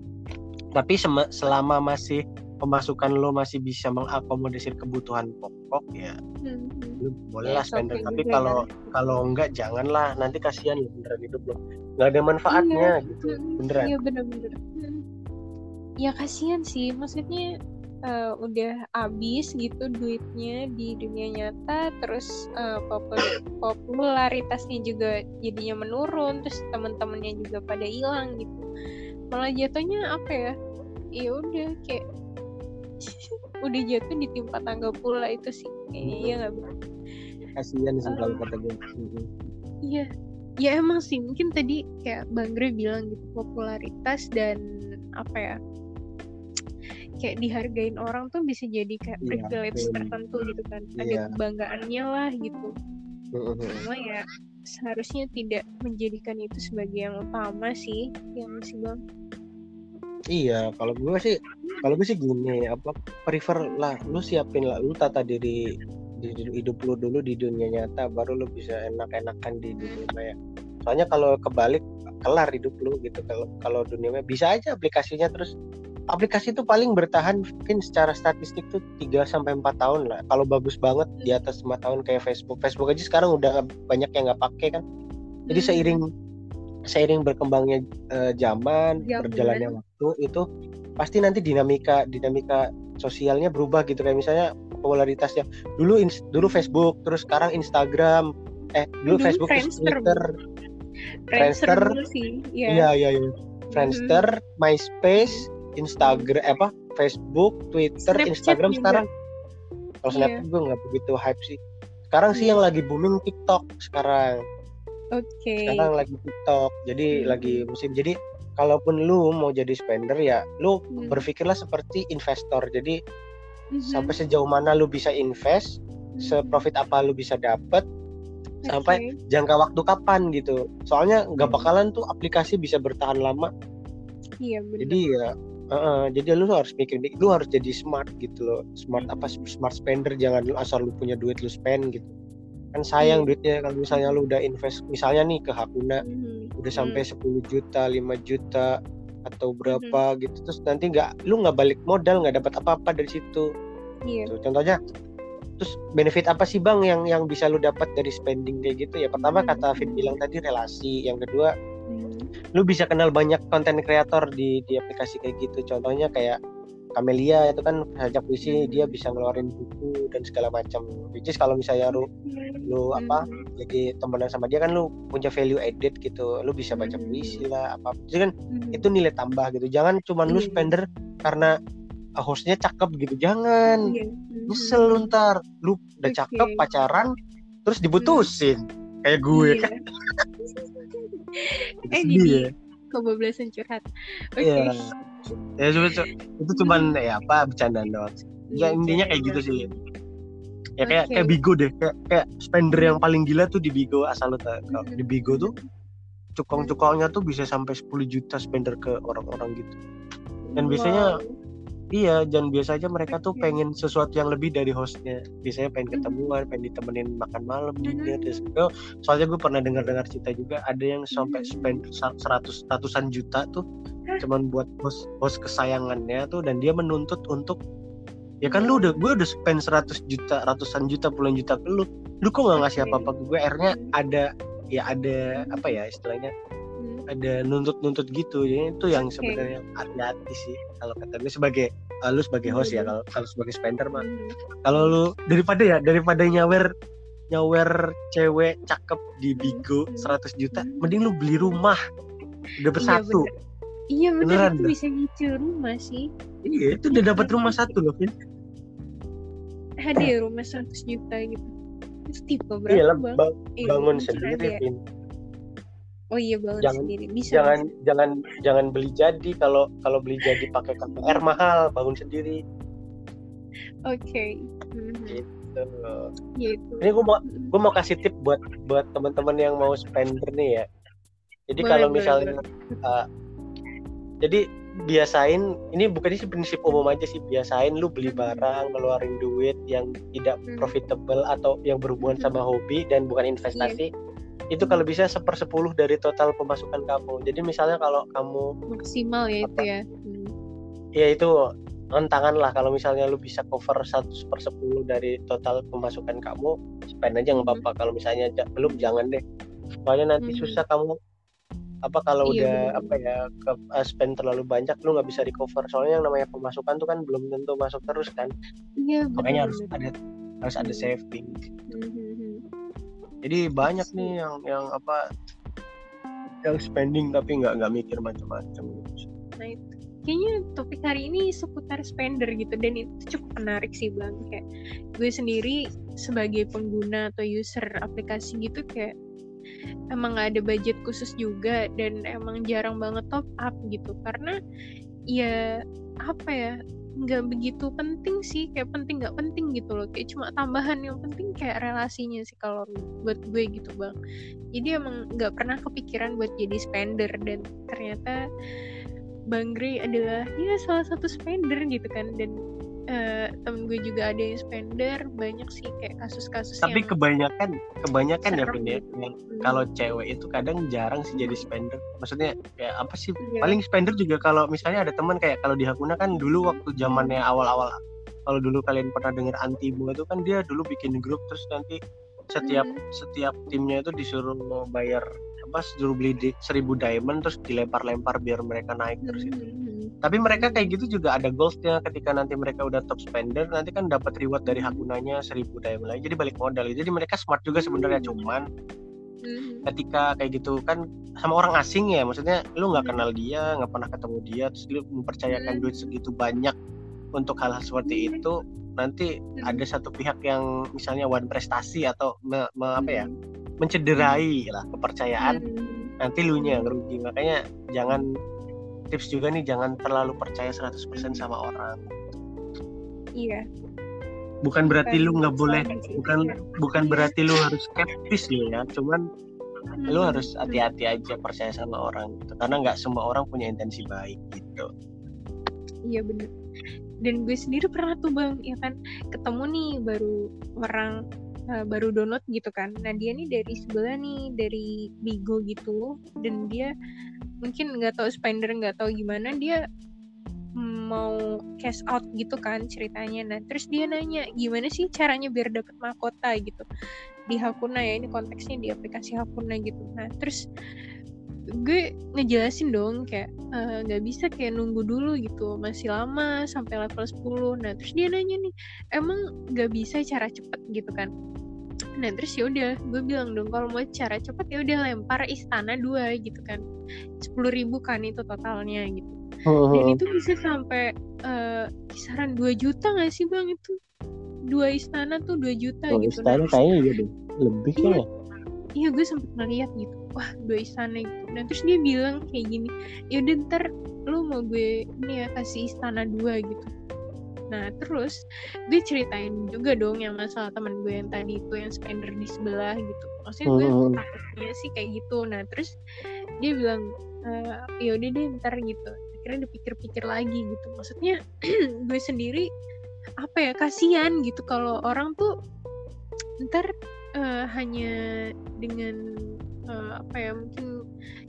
tapi selama masih pemasukan lo masih bisa mengakomodasi kebutuhan pokok ya Mhm. lu boleh lah Ya, spender oke tapi kalau kan. kalau enggak janganlah nanti kasihan lo beneran hidup lo nggak ada manfaatnya gitu Mhm. beneran Iya bener-bener. Hmm. Ya kasihan sih, maksudnya eh, udah habis gitu duitnya di dunia nyata, terus eh, popul- popularitasnya juga jadinya menurun, terus teman-temannya juga pada hilang gitu. Malah jatuhnya apa ya? Ya udah kayak udah jatuh ditimpa tangga pula itu sih kayaknya Mhm. ya nggak kasihan sih kalau kata gue. Iya, ya emang sih mungkin tadi kayak Bang Gre bilang gitu popularitas dan apa ya kayak dihargain orang tuh bisa jadi kayak Iya, privilege betul. tertentu gitu kan ada Iya. kebanggaannya lah gitu cuma ya seharusnya tidak menjadikan itu sebagai yang utama sih yang sih bang Iya, kalau gue sih, kalau gue sih gini, apa prefer lah, lu siapin lah, lu tata diri di, hidup lu dulu di dunia nyata, baru lu bisa enak-enakan di dunia maya. Soalnya kalau kebalik, kelar hidup lu gitu. Kalau kalau dunia maya bisa aja aplikasinya terus aplikasi itu paling bertahan mungkin secara statistik tuh 3 sampai 4 tahun lah. Kalau bagus banget di atas 5 tahun kayak Facebook. Facebook aja sekarang udah banyak yang nggak pakai kan. Jadi Hmm. seiring seiring berkembangnya eh, zaman, Zaman. berjalannya waktu itu pasti nanti dinamika dinamika sosialnya berubah gitu. Kayak misalnya popularitasnya. Dulu ins- dulu Facebook terus sekarang Instagram. Eh dulu, Dulu Facebook terus Twitter. Friendster Friendster, dulu sih ya iya iya iya. Friendster MySpace Instagram eh, apa? Facebook Twitter Snapchat Instagram juga. sekarang. Kalau Iya. Snapchat gue nggak begitu hype sih. Sekarang sih Iya. yang lagi booming TikTok sekarang oke sekarang lagi TikTok jadi Hmm. lagi musim jadi kalaupun lu mau jadi spender ya lu Hmm. berpikirlah seperti investor jadi Mhm. sampai sejauh mana lu bisa invest Mhm. seprofit apa lu bisa dapat sampai Oke. jangka waktu kapan gitu soalnya nggak Hmm. bakalan tuh aplikasi bisa bertahan lama iya benar jadi ya uh-uh, jadi lu harus mikir lu harus jadi smart gitu loh smart Hmm. apa smart spender jangan lu asal lu punya duit lu spend gitu kan sayang Iya. duitnya kalau misalnya lu udah invest misalnya nih ke Hakuna Mhm. udah sampai 10 juta 5 juta atau berapa Hmm. gitu terus nanti nggak lu nggak balik modal nggak dapat apa-apa dari situ iya Tuh, contohnya terus benefit apa sih bang yang yang bisa lu dapat dari spending kayak gitu ya pertama Hmm. kata Fit bilang tadi relasi yang kedua Mhm. lu bisa kenal banyak konten kreator di di aplikasi kayak gitu contohnya kayak Camelia itu kan sajak puisi dia bisa ngeluarin buku dan segala macam. Which is kalau misalnya lu lu apa jadi temenan sama dia kan lu punya value added gitu. Lu bisa baca Hmm. puisi lah apa. Jadi kan Mhm. itu nilai tambah gitu. Jangan cuman lu Iya. spender karena uh, hostnya cakep gitu. Jangan. Iya. Nyesel lu ntar. Lu udah cakep pacaran terus diputusin. Kayak gue. Iya. kan eh jadi ya. kebablasan curhat? Oke. Iya. Ya cuma cu- itu cuman ya apa bercandaan doang sih. ya Iya, intinya kayak gitu sih ya kayak Oke. kayak Bigo deh kayak kayak spender yang paling gila tuh di Bigo asal kalau Mhm. di Bigo tuh cukong-cukongnya tuh bisa sampai 10 juta spender ke orang-orang gitu dan biasanya Wow. Iya, dan biasanya mereka tuh pengen sesuatu yang lebih dari hostnya. Biasanya pengen ketemuan, pengen ditemenin makan malam dinner. Mhm. terus oh, soalnya gue pernah dengar-dengar cerita juga ada yang sampai spend seratus ratusan juta tuh cuman buat host host kesayangannya tuh dan dia menuntut untuk ya kan lu udah gue udah spend 100 juta ratusan juta puluhan juta ke lu lu kok nggak ngasih Oke. apa-apa ke gue akhirnya ada ya ada apa ya istilahnya Hmm. ada nuntut-nuntut gitu jadi itu yang Oke. sebenarnya hati-hati sih kalau kata gue sebagai uh, lu sebagai host ya Mhm. kalau kalau sebagai spender mah Mhm. kalau lu daripada ya daripada nyawer nyawer cewek cakep di Bigo Mhm. 100 juta Mhm. mending lu beli rumah udah Iya, bersatu bener. Iya Beneran itu dah. bisa nyicil rumah sih. iya itu udah dapat rumah satu loh Vin Ada ya rumah 100 juta gitu. Terus tipe berapa iya lah bang? bang- Eh, bangun mungkin sendiri ya. Oh iya bangun Jangan- sendiri. Bisa. jangan bisa. jangan jangan beli jadi kalau kalau beli jadi pakai KPR mahal bangun sendiri. Oke. Gitu. Gitu. Ini gue mau gue mau kasih tip buat buat teman-teman yang mau spender nih ya. Jadi Boleh, kalau boleh, misalnya uh, jadi biasain ini bukan sih prinsip umum aja sih biasain lu beli barang ngeluarin duit yang tidak Hmm. profitable atau yang berhubungan Hmm. sama hobi dan bukan investasi itu kalau bisa sepersepuluh dari total pemasukan kamu. Jadi misalnya kalau kamu maksimal ya itu ya. Hmm. ya itu rentangan lah kalau misalnya lu bisa cover 100 per 10 dari total pemasukan kamu spend aja nggak apa-apa. Kalau misalnya belum jangan deh. Soalnya nanti Mhm. susah kamu apa kalau Iya, udah bener. apa ya ke uh, spend terlalu banyak lu nggak bisa recover soalnya yang namanya pemasukan tuh kan belum tentu masuk terus kan. Iya makanya harus ada harus ada Mhm. saving. Hmm, jadi banyak nih yang yang apa yang spending tapi nggak nggak mikir macam-macam nah itu. Kayaknya topik hari ini seputar spender gitu dan itu cukup menarik sih bang. Kayak gue sendiri sebagai pengguna atau user aplikasi gitu kayak emang gak ada budget khusus juga dan emang jarang banget top up gitu. Karena ya apa ya nggak begitu penting sih kayak penting nggak penting gitu loh. Kayak cuma tambahan yang penting kayak relasinya sih kalau buat gue gitu bang. Jadi emang nggak pernah kepikiran buat jadi spender dan ternyata Bang Gray adalah ya salah satu spender gitu kan. Dan eh, temen gue juga ada yang spender banyak sih kayak kasus-kasus tapi yang kebanyakan kebanyakan ya Vin ya gitu. Hmm. kalau cewek itu kadang jarang sih jadi spender maksudnya kayak apa sih Iya. paling spender juga kalau misalnya ada teman kayak kalau di Hakuna kan dulu waktu zamannya awal-awal kalau dulu kalian pernah dengar Antimo itu kan dia dulu bikin grup terus nanti setiap Hmm. setiap timnya itu disuruh bayar apa suruh beli di, seribu diamond terus dilempar-lempar biar mereka naik terus itu Hmm. tapi mereka kayak gitu juga ada goalsnya ketika nanti mereka udah top spender nanti kan dapat reward dari hakunanya seribu diamond lagi jadi balik modal jadi mereka smart juga sebenarnya cuman Hmm. ketika kayak gitu kan sama orang asing ya maksudnya lu nggak Hmm. kenal dia nggak pernah ketemu dia terus lu mempercayakan Hmm. duit segitu banyak untuk hal-hal seperti Hmm. itu nanti Hmm. ada satu pihak yang misalnya one prestasi atau me- me- apa ya Hmm. mencederai lah kepercayaan Hmm. nanti lu nya yang rugi makanya jangan tips juga nih jangan terlalu percaya 100% sama orang iya bukan berarti lu nggak boleh sih. bukan bukan berarti lu harus skeptis lo ya cuman lu Hmm. harus hati-hati aja percaya sama orang gitu karena nggak semua orang punya intensi baik gitu Iya bener. Dan gue sendiri pernah tuh bang, ya kan ketemu nih baru orang eh, baru download gitu kan. Nah dia nih dari sebelah nih dari Bigo gitu, dan dia mungkin nggak tahu spender nggak tahu gimana dia mau cash out gitu kan ceritanya. Nah terus dia nanya gimana sih caranya biar dapet mahkota gitu di Hakuna ya ini konteksnya di aplikasi Hakuna gitu. Nah terus gue ngejelasin dong kayak "Eh, nggak bisa kayak nunggu dulu gitu masih lama sampai level 10 nah terus dia nanya nih emang nggak bisa cara cepet gitu kan? Nah terus ya udah gue bilang dong kalau mau cara cepet ya udah lempar istana dua gitu kan. Sepuluh ribu kan itu totalnya gitu. Dan itu bisa sampai eh, kisaran 2 juta nggak sih bang itu? Dua istana tuh 2 juta Oh, gitu. istana Nah, kayaknya iya deh lebih Iya. ya iya gue sempet ngeliat gitu. Wah dua istana gitu dan terus dia bilang kayak gini ya udah ntar lu mau gue ini ya kasih istana dua gitu. Nah terus gue ceritain juga dong yang masalah teman gue yang tadi itu yang spender di sebelah gitu. Maksudnya gue Hmm. takutnya sih kayak gitu. Nah terus dia bilang "Eh, ya udah deh ntar gitu. Akhirnya dipikir-pikir lagi gitu. Maksudnya gue sendiri apa ya kasihan gitu kalau orang tuh ntar eh, hanya dengan eh, apa ya mungkin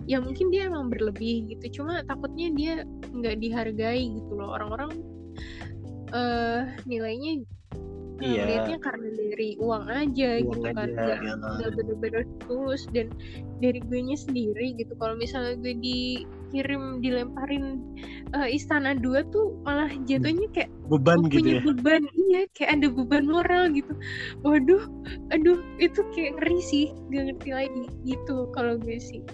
ya mungkin dia emang berlebih gitu cuma takutnya dia nggak dihargai gitu loh orang-orang eh nilainya eh, Iya. karena dari uang aja Uang gitu kan aja, nggak ya. bener-bener tulus dan dari gue nya sendiri gitu kalau misalnya gue dikirim dilemparin eh, istana dua tuh malah jatuhnya kayak beban gitu punya ya? beban. Iya kayak ada beban moral gitu. Waduh aduh itu kayak ngeri sih gak ngerti lagi gitu kalau gue sih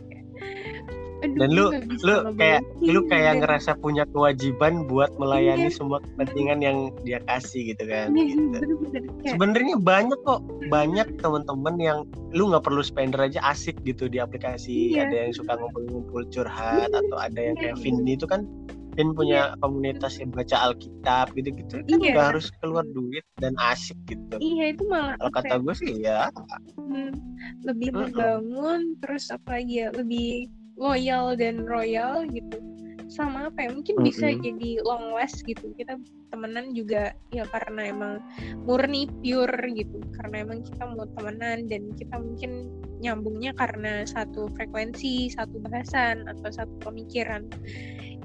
aduh, dan lu lu kayak lu kayak ngerasa punya kewajiban buat melayani Iya. semua kepentingan yang dia kasih gitu kan iya gitu. iya kayak sebenarnya banyak kok banyak teman-teman yang lu nggak perlu spender aja asik gitu di aplikasi Iya. ada yang suka ngumpul-ngumpul curhat atau ada yang Iya, kayak iya. Vindi itu kan Vin punya komunitas yang baca Alkitab gitu-gitu kan Iya. nggak harus keluar duit dan asik gitu iya itu malah kalau kata gue sih ya hmm, lebih membangun terus apa lagi ya lebih loyal dan royal gitu. Sama apa ya mungkin bisa Mm-mm. jadi long last gitu. Kita temenan juga ya karena emang murni pure gitu. Karena emang kita mau temenan dan kita mungkin nyambungnya karena satu frekuensi satu bahasan atau satu pemikiran.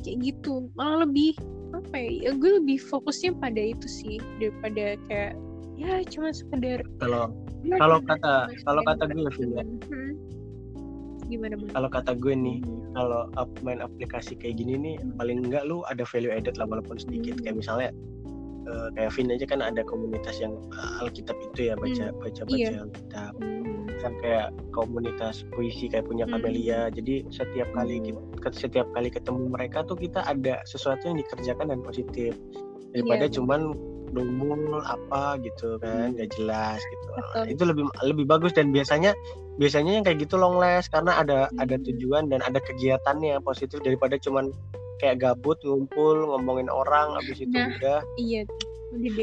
Kayak gitu. Malah lebih apa ya, ya gue lebih fokusnya pada itu sih daripada kayak ya cuma sekedar kalau ya, kalau kata kalau kata gue Vin ya. Hmm. Gimana bang? kalau kata gue nih Hmm. kalau up- main aplikasi kayak gini nih paling enggak lu ada value added lah walaupun sedikit Hmm. kayak misalnya eh, kayak Vin aja kan ada komunitas yang eh, Alkitab itu ya baca baca baca Iya. Alkitab Hmm. kan kayak komunitas puisi kayak punya Hmm. Kamelia jadi setiap kali Hmm. kita setiap kali ketemu mereka tuh kita ada sesuatu yang dikerjakan dan positif daripada Iya, cuman dumul apa gitu kan nggak jelas gitu Betul. itu lebih lebih bagus dan biasanya biasanya yang kayak gitu long last karena ada ada Hmm. tujuan dan ada kegiatannya yang positif daripada cuman kayak gabut ngumpul ngomongin orang habis itu Nah. udah Iya.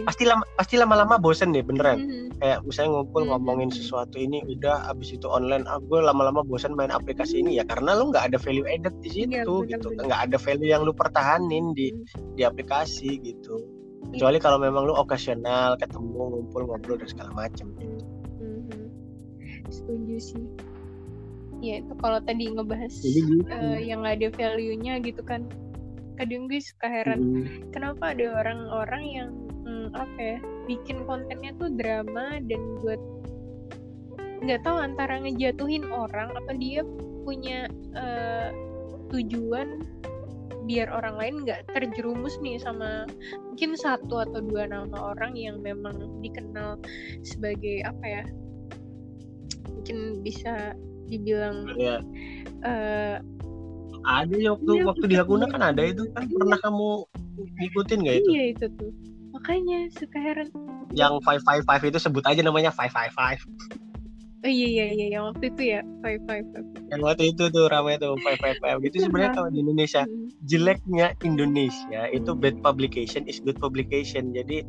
Pasti lama pasti lama-lama bosen deh beneran Hmm. kayak misalnya ngumpul Hmm. ngomongin sesuatu ini udah abis itu online ah gue lama-lama bosan main aplikasi ini ya karena lu nggak ada value added di situ Iya, gitu benar-benar. nggak ada value yang lu pertahanin di Hmm. di aplikasi gitu kecuali kalau memang lu okasional ketemu ngumpul ngobrol dan segala macem gitu. Mhm. Setuju sih. Ya itu kalau tadi ngebahas jadi gitu eh, yang nggak ada value-nya gitu kan. Kadang gue suka heran Mm. kenapa ada orang-orang yang hmm, apa ya bikin kontennya tuh drama dan buat nggak tahu antara ngejatuhin orang atau dia punya eh, tujuan biar orang lain nggak terjerumus nih sama mungkin satu atau dua nama orang yang memang dikenal sebagai apa ya? Mungkin bisa dibilang ya eh, ada ya waktu Iya, waktu di Hakuna kan ada itu kan Iya. pernah kamu ngikutin nggak itu? Iya itu tuh. Makanya suka heran. Yang five five five itu sebut aja namanya five five five oh iya iya iya yang waktu itu ya? Five five five. Yang waktu itu tuh ramai tuh five five five. Gitu sebenarnya kalau di Indonesia. Hmm. jeleknya Indonesia itu bad publication is good publication. Jadi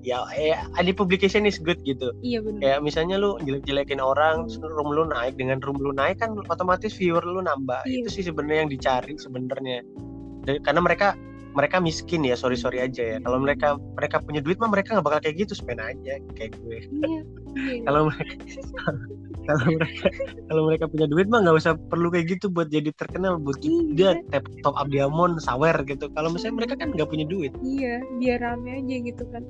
ya eh any publication is good gitu. Iya benar kayak misalnya lu jelek-jelekin orang terus room lu naik dengan room lu naik kan otomatis viewer lu nambah. Iya. itu sih sebenarnya yang dicari sebenarnya. Karena mereka mereka miskin ya sorry sorry aja ya. Kalau mereka mereka punya duit mah mereka nggak bakal kayak gitu spend aja kayak gue. Iya iya. Kalau mereka kalau mereka kalau mereka punya duit mah nggak usah perlu kayak gitu buat jadi terkenal buat Iya. dia tap top up diamond sawer gitu. Kalau misalnya mereka kan nggak punya duit. Iya biar rame aja gitu kan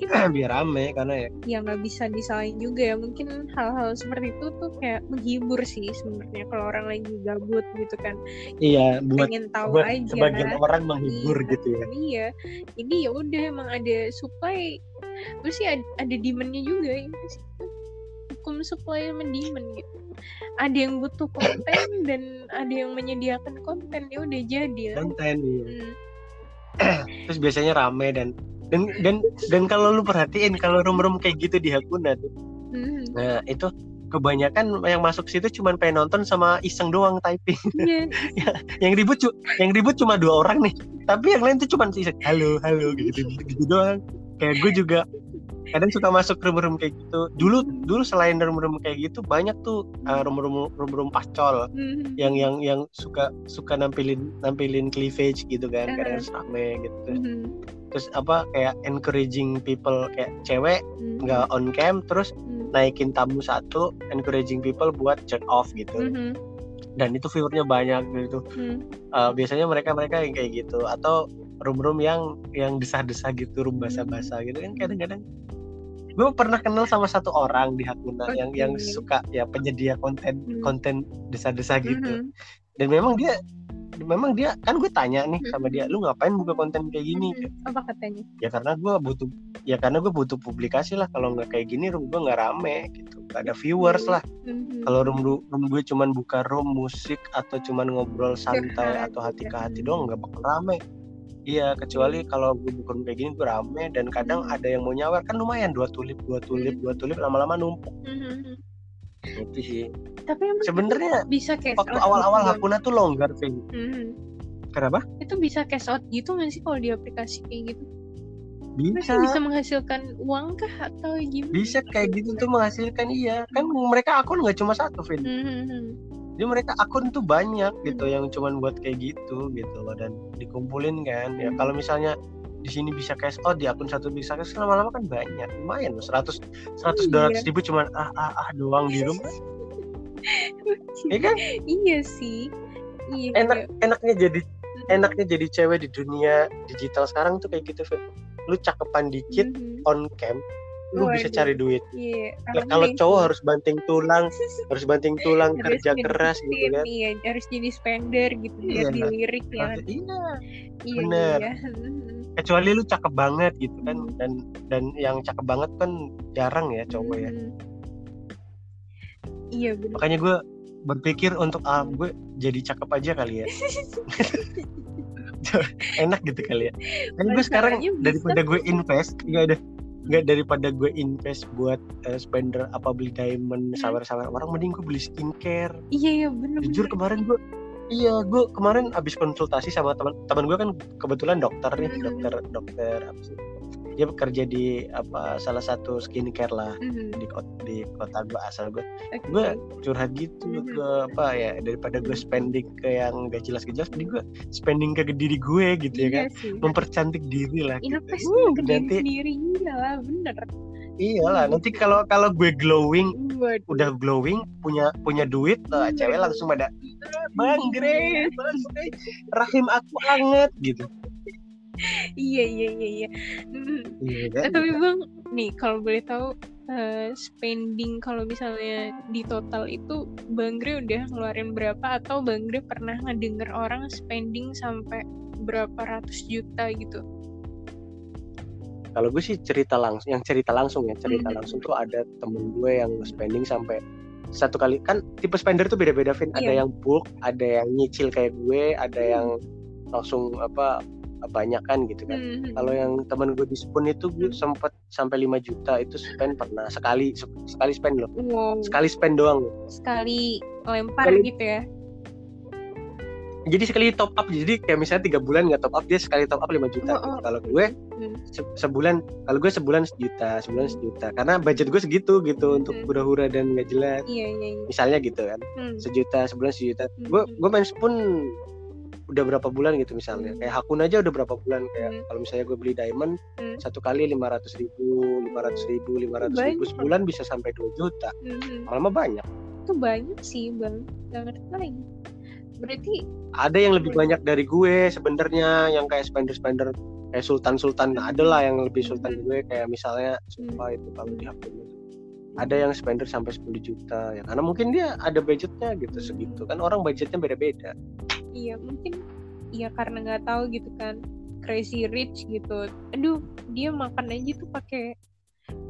mungkin biar rame karena ya. ya nggak bisa disalahin juga ya mungkin hal-hal seperti itu tuh kayak menghibur sih sebenarnya kalau orang lagi gabut gitu kan. Iya buat pengen tahu buat aja sebagian orang menghibur Iya, gitu ya. iya. Jadi ya udah emang ada supply. Terus sih ada, ada demandnya juga ya hukum supply sama demand gitu ada yang butuh konten dan ada yang menyediakan konten ya udah jadi konten iya. Hmm, terus biasanya rame dan dan dan dan kalau lu perhatiin kalau room-room kayak gitu di Hakuna tuh hmm, nah itu kebanyakan yang masuk situ cuma pengen nonton sama iseng doang typing. Iya. Yang ribut yang ribut cuma dua orang nih tapi yang lain tuh cuma iseng halo halo gitu gitu, gitu doang. Kayak gue juga kadang suka masuk room-room kayak gitu. Dulu dulu selain room-room kayak gitu banyak tuh uh, room-room room-room pascol Hmm, yang yang yang suka suka nampilin nampilin cleavage gitu kan kadang Uh-huh. rame gitu. Terus, hmm, terus apa kayak encouraging people kayak cewek hmm, nggak on cam terus hmm, naikin tamu satu encouraging people buat check off gitu. Hmm, dan itu viewernya banyak gitu. Hmm. Uh, biasanya mereka mereka yang kayak gitu atau room-room yang yang desah-desah gitu room basah-basah gitu kan kadang-kadang gue pernah kenal sama satu orang di Hakuna yang yang Oke. suka ya penyedia konten Hmm. konten desah-desah gitu Mhm. dan memang dia memang dia kan gue tanya nih sama Mhm. dia lu ngapain buka konten kayak gini Hmm, apa katanya ya karena gue butuh ya karena gue butuh publikasi lah kalau nggak kayak gini room gue nggak rame gitu nggak ada viewers lah kalau room room gue cuman buka room musik atau cuman ngobrol santai atau hati ke hati gitu. doang nggak bakal rame iya kecuali kalau room kayak gini gue rame dan kadang Hmm. ada yang mau nyawer kan lumayan dua tulip dua tulip Hmm. dua tulip lama-lama numpuk Mhm. itu sih tapi sebenarnya bisa kayak waktu awal-awal satu Hakuna tuh longgar sih Mhm. Kenapa? Itu bisa cash out gitu nggak sih kalau di aplikasi kayak gitu? Bisa. Bisa menghasilkan uang kah atau gimana? Bisa kayak gitu tuh menghasilkan iya. Kan mereka akun nggak cuma satu, Vin. Hmm. Jadi mereka akun tuh banyak gitu yang cuman buat kayak gitu gitu loh dan dikumpulin kan. Ya kalau misalnya di sini bisa cash out di akun satu bisa cash lama-lama kan banyak lumayan loh 100 100 200 ribu cuman ah ah ah doang di rumah Iya kan? Iya sih. Iya. enak enaknya jadi enaknya jadi cewek di dunia digital sekarang tuh kayak gitu Vin. lu cakepan dikit Mhm. on cam lu bisa cari duit Iya. Kalau cowok harus banting tulang harus banting tulang harus kerja keras gitu ngedeketin, kan Iya, harus jadi spender gitu biar Iya. dilirik ya. Harus- iya Iya, bener. iya. kecuali lu cakep banget gitu kan Hmm. dan dan yang cakep banget kan jarang ya cowok ya Mhm. Iya benar. makanya gue berpikir untuk ah gue jadi cakep aja kali ya enak gitu kali ya kan gue sekarang daripada gue invest nggak ada nggak daripada gue invest buat eh, spender apa beli diamond Hmm. sawer-sawer orang mending gue beli skincare Iya, iya benar. jujur kemarin gue iya gue kemarin abis konsultasi sama teman teman gue kan kebetulan dokter nih Mhm. dokter dokter apa sih dia bekerja di apa salah satu skincare lah Mhm. di kota, di kota gue asal gue Oke. gue curhat gitu Mhm. ke apa ya daripada gue spending ke yang gak jelas gak jelas gue spending ke diri gue gitu ya kan Iya sih. mempercantik diri lah gitu. Invest Uh, ke diri nanti sendiri iyalah bener. iyalah nanti kalau kalau gue glowing Waduh. udah glowing punya punya duit lah cewek langsung pada bang Grace, rahim aku anget gitu Iya iya iya iya. Iya Eh, kan tapi bang, nih kalau boleh tahu eh, spending kalau misalnya di total itu Bang Gre udah ngeluarin berapa atau Bang Gre pernah ngedenger orang spending sampai berapa ratus juta gitu? kalau gue sih cerita langsung yang cerita langsung ya cerita Mhm. langsung tuh ada temen gue yang spending sampai satu kali kan tipe spender tuh beda-beda Vin ada Iya. yang bulk ada yang nyicil kayak gue ada Hmm. yang langsung apa banyak kan gitu kan Mhm. kalau yang teman gue di Spoon itu gue Hmm. sempet sampai 5 juta itu spend pernah sekali sekali spend loh Wow, sekali spend doang sekali lempar Sekali- gitu ya? jadi sekali top up jadi kayak misalnya tiga bulan nggak top up dia sekali top up 5 juta Oh, gitu. oh. kalau gue Hmm. se- sebulan kalau gue sebulan sejuta sebulan sejuta karena budget gue segitu gitu untuk Hmm. hura-hura dan nggak jelas Iya iya iya. misalnya gitu kan Hmm. sejuta sebulan sejuta Hmm. gue gue main spoon udah berapa bulan gitu misalnya. Hmm. kayak hakun aja udah berapa bulan kayak Hmm. kalau misalnya gue beli diamond Hmm. satu kali lima ratus ribu lima ratus ribu lima ratus ribu sebulan bisa sampai 2 juta. Mhm. malah banyak. Itu banyak sih bang, ngerti lagi. Berarti ada yang lebih banyak dari gue sebenarnya yang kayak spender spender kayak sultan sultan ada lah yang lebih sultan gue kayak misalnya siapa itu kalau di hakun itu ada yang spender sampai 10 juta ya. Karena mungkin dia ada budgetnya gitu segitu. Kan orang budgetnya beda-beda iya mungkin iya karena nggak tahu gitu kan crazy rich gitu. Aduh dia makan aja tuh pakai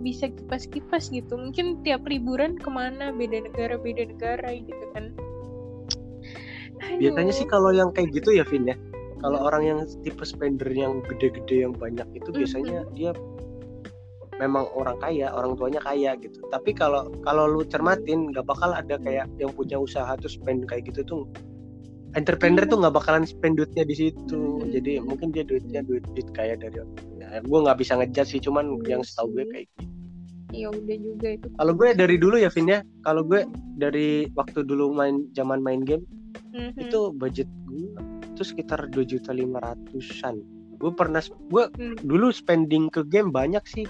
bisa kipas-kipas gitu. Mungkin tiap liburan ke mana beda negara beda negara gitu kan. Aduh. biasanya sih kalau yang kayak gitu ya Vin ya kalau Hmm. orang yang tipe spender yang gede-gede yang banyak itu biasanya dia memang orang kaya orang tuanya kaya gitu tapi kalau kalau lu cermatin nggak bakal ada kayak yang punya usaha tuh spend kayak gitu tuh entrepreneur Iya. tuh nggak bakalan spend duitnya di situ Mhm. jadi mungkin dia duitnya duit duit kaya dari tuanya gue nggak bisa ngejudge sih cuman Iya yang setahu gue kayak gitu ya udah juga itu. kalau gue dari dulu ya Vin ya kalau gue dari waktu dulu main zaman main game Mhm. itu budget gue itu sekitar dua juta lima ratusan gue pernah gue Hmm. dulu spending ke game banyak sih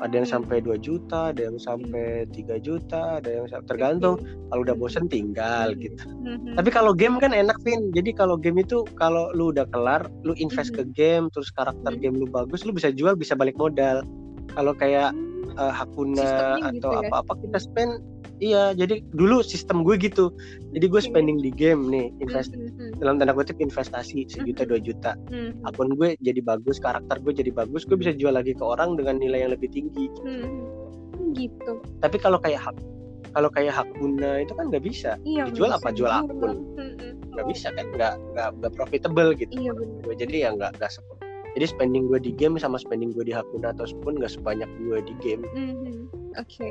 ada yang Hmm. sampai 2 juta ada yang sampai 3 juta ada yang tergantung kalau udah bosen tinggal gitu Mhm. tapi kalau game kan enak Vin jadi kalau game itu kalau lu udah kelar lu invest ke game terus karakter Hmm. game lu bagus lu bisa jual bisa balik modal kalau kayak Hmm. eh, Hakuna Sistemnya gitu atau ya? apa-apa kita spend iya jadi dulu sistem gue gitu jadi gue Oke. spending di game nih invest Mhm. dalam tanda kutip investasi sejuta dua juta Mhm. akun gue jadi bagus karakter gue jadi bagus gue bisa jual lagi ke orang dengan nilai yang lebih tinggi Mhm. gitu. tapi kalau kayak hak kalau kayak Hakuna itu kan nggak bisa Iya. Dijual apa? Jual akun. Nggak bisa kan nggak nggak nggak profitable gitu Iya benar. gue jadi ya nggak nggak se- jadi spending gue di game sama spending gue di Hakuna atau pun nggak sebanyak gue di game Mhm. Oke.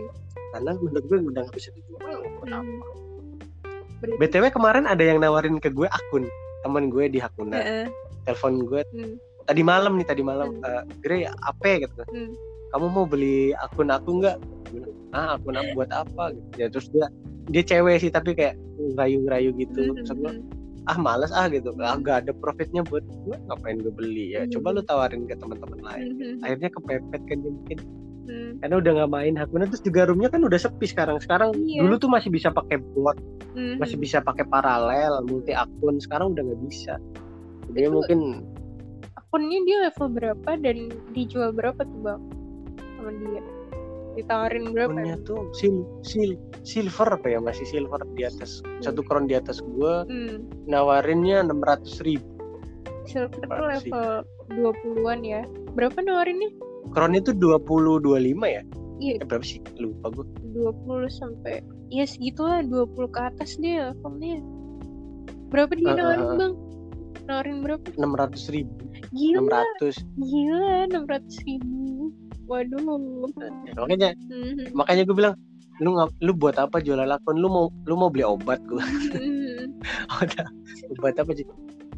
Karena menurut gue udah nggak bisa dijual. Berarti btw kemarin ada yang nawarin ke gue akun temen gue di Hakuna. Heeh. telepon gue Hmm. tadi malam nih tadi malam Hmm. eh Gre apa gitu Hmm. kamu mau beli akun aku nggak? Ah akun aku buat apa? Gitu. Ya terus dia dia cewek sih tapi kayak ngerayu-ngerayu gitu. Hmm, Terus gue, hmm, ah males ah gitu. Ah gak ada profitnya buat gue ngapain gue beli? Ya Hmm. coba lu tawarin ke teman-teman lain. Hmm, hmm, akhirnya kepepet kan dia mungkin hmm. karena udah nggak main Hakuna terus juga roomnya kan udah sepi sekarang. Sekarang Iya. dulu tuh masih bisa pakai bot Hmm, masih hmm. bisa pakai paralel multi akun sekarang udah nggak bisa. Jadi Itu- mungkin akunnya dia level berapa dan dijual berapa tuh bang? Sama dia. Ditawarin berapa akunnya tuh sil, sil, silver apa ya? Masih silver di atas. Satu kron di atas gua hmm. nawarinnya enam ratus ribu. Silver tuh level 20-an ya. Berapa nawarinnya dua puluh dua lima ya? Iya. Eh, berapa sih? Lupa gua. 20 sampai ya segitulah 20 ke atas deh levelnya berapa dia eh, nawarin eh. bang? Nawarin berapa? enam ratus ribu. Enam gila ratus. Gila 600 ribu. Waduh. Makanya Hmm, makanya gue bilang lu ngap, lu buat apa jualan akun lu mau lu mau beli obat gua? Hmm, Udah, obat apa sih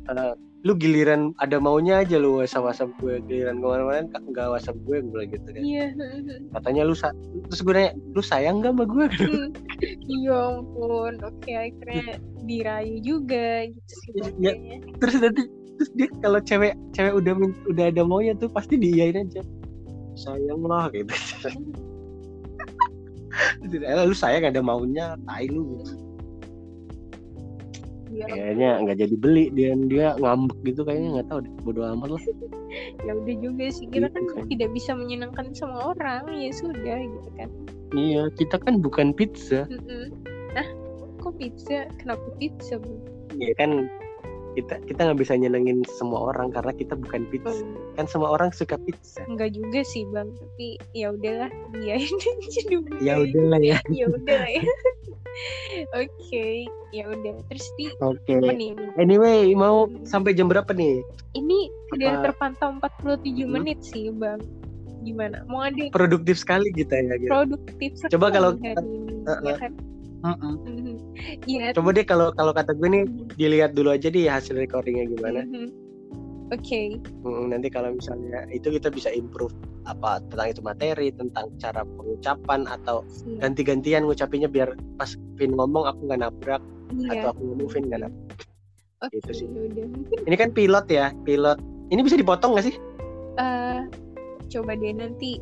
Eh, lu giliran ada maunya aja lu whatsapp whatsapp gue giliran kan nggak whatsapp gue gue bilang gitu kan. Iya katanya lu sa- terus gue nanya lu sayang gak sama gue Hmm, ya ampun oke akhirnya dirayu juga gitu sih Ya, Bang, ya. kayaknya. terus nanti terus dia kalau cewek cewek udah udah ada maunya tuh pasti diiyain aja. Sayang lah gitu. Terus, "Eh, lu sayang ada maunya tai lu gitu. Biar kayaknya nggak jadi beli dia dia ngambek gitu kayaknya nggak tahu deh bodo amat lah. Ya udah juga sih kita kan Gitu kan. tidak bisa menyenangkan semua orang ya sudah gitu kan. Iya kita kan bukan pizza. Mm-mm. nah kok pizza? Kenapa pizza bu? Ya kan kita kita nggak bisa nyenengin semua orang karena kita bukan pizza. Kan semua orang suka pizza. Enggak juga sih bang. Tapi ya udahlah biarin aja dulu ya udahlah ya. Ya udah lah ya. Oke ya udah. Terus di oke. apa nih anyway mau sampai jam berapa nih? Ini sudah terpantau 47 Hmm. menit sih bang. Gimana? Mau ada produktif sekali kita ya gitu. produktif Coba kalau- sekali hari ini, ya kan? Mm-mm. Mhm. Iya. coba deh kalau kalau kata gue nih dilihat dulu aja deh hasil recordingnya gimana Mhm. Oke. Mm, nanti kalau misalnya itu kita bisa improve apa tentang itu materi tentang cara pengucapan atau Siap. ganti-gantian ngucapinnya biar pas Vin ngomong aku nggak nabrak Iya. atau aku ngomong Vin nggak nabrak Oke, gitu sih. Udah. Ini kan pilot ya pilot ini bisa dipotong nggak sih eh coba deh nanti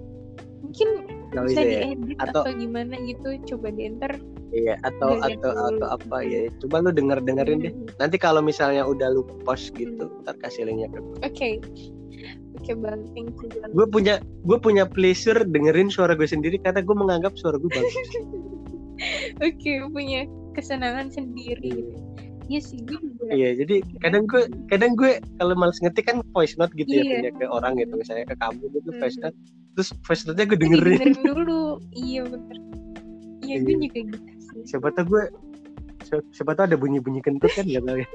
mungkin bisa bisa ya diedit Atau- atau... gimana gitu. Coba deh ntar. Iya atau Dilihat atau dulu. atau apa ya coba lu denger dengerin deh Mhm. nanti kalau misalnya udah lu post gitu Hmm. ntar kasih linknya ke gue Oke. Oke bang, thank you bang. gue punya gue punya pleasure dengerin suara gue sendiri karena gue menganggap suara gue bagus Oke, punya kesenangan sendiri. gitu. Iya sih, gue juga. iya jadi kadang gue kadang gue kalau males ngetik kan voice note gitu ya Iya. punya ke orang gitu misalnya ke kamu gitu Mhm. voice note terus voice note-nya gue dengerin dengerin dulu. Iya bener. Iya, gue Iya. juga gitu. Siapa tau gue si- siapa tau ada bunyi-bunyi kentut kan gak tau ya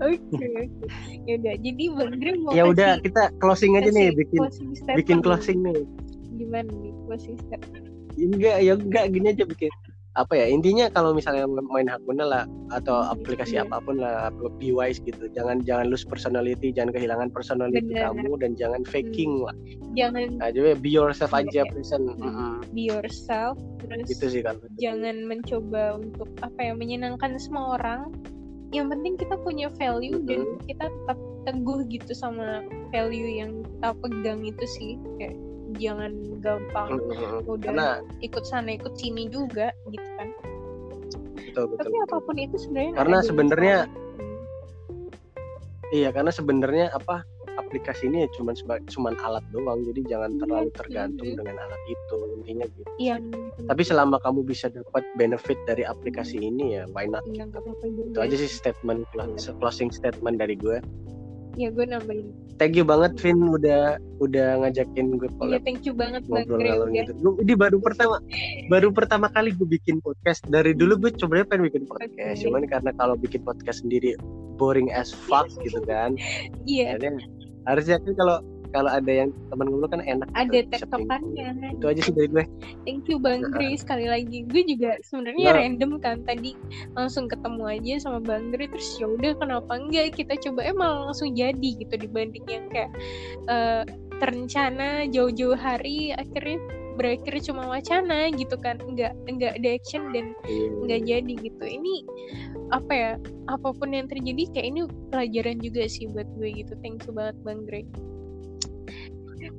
Oke. Ya udah, jadi Grim mau ya udah kita closing aja nih bikin closing bikin nih. closing nih Gimana nih closing statement? enggak ya enggak gini aja bikin apa ya intinya kalau misalnya main Hakuna lah atau Hmm, aplikasi iya. apa pun lah be wise gitu jangan jangan lose personality jangan kehilangan personality Benar. kamu dan jangan faking lah Jangan nah, jadi be yourself Iya, aja iya. present Hmm. Mm-mm. be yourself terus gitu sih kalau jangan mencoba untuk apa ya menyenangkan semua orang yang penting kita punya value dan Mhm. kita tetap teguh gitu sama value yang kita pegang itu sih kayak jangan gampang udah karena ikut sana ikut sini juga gitu kan. Betul betul, tapi betul. apa pun itu sebenarnya Karena sebenarnya- iya karena sebenarnya apa aplikasi ini ya cuman cuman alat doang. Jadi jangan Iya, terlalu tergantung dengan alat itu intinya gitu. Yang tapi selama kamu bisa dapat benefit dari aplikasi ini ya why not? Juga itu aja sih statement Iya. closing statement dari gue ya gue nambahin thank you banget Vin udah udah ngajakin gue ya collab thank you banget bang ngobrol ngalor udah gitu. Ini baru pertama baru pertama kali gue bikin podcast. Dari dulu gue coba pengen bikin podcast, Oke. cuman karena kalau bikin podcast sendiri boring as fuck gitu kan. iya Akhirnya harusnya kan kalau kalau ada yang teman ngobrol kan enak ada gitu, tektokannya itu aja sih dari gue. Thank you bang Nah. Sekali lagi gue juga sebenarnya Nah. random kan tadi langsung ketemu aja sama bang Gray terus ya udah kenapa enggak? Kita coba emang langsung jadi gitu dibanding yang kayak eh, terencana jauh-jauh hari akhirnya berakhir cuma wacana gitu kan. Enggak enggak ada action dan Iya. nggak jadi gitu. Ini apa ya apa pun yang terjadi kayak ini pelajaran juga sih buat gue gitu. Thank you banget bang Greg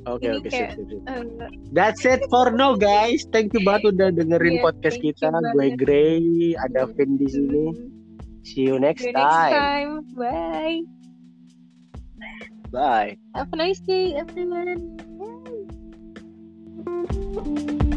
oke oke sip, sip. Eh, That's it for now guys. Thank you banget udah dengerin Iya, podcast kita. Gue. Gray, ada Hmm. Vin di sini. See you next see you next time. time bye Bye. have a nice day everyone Bye.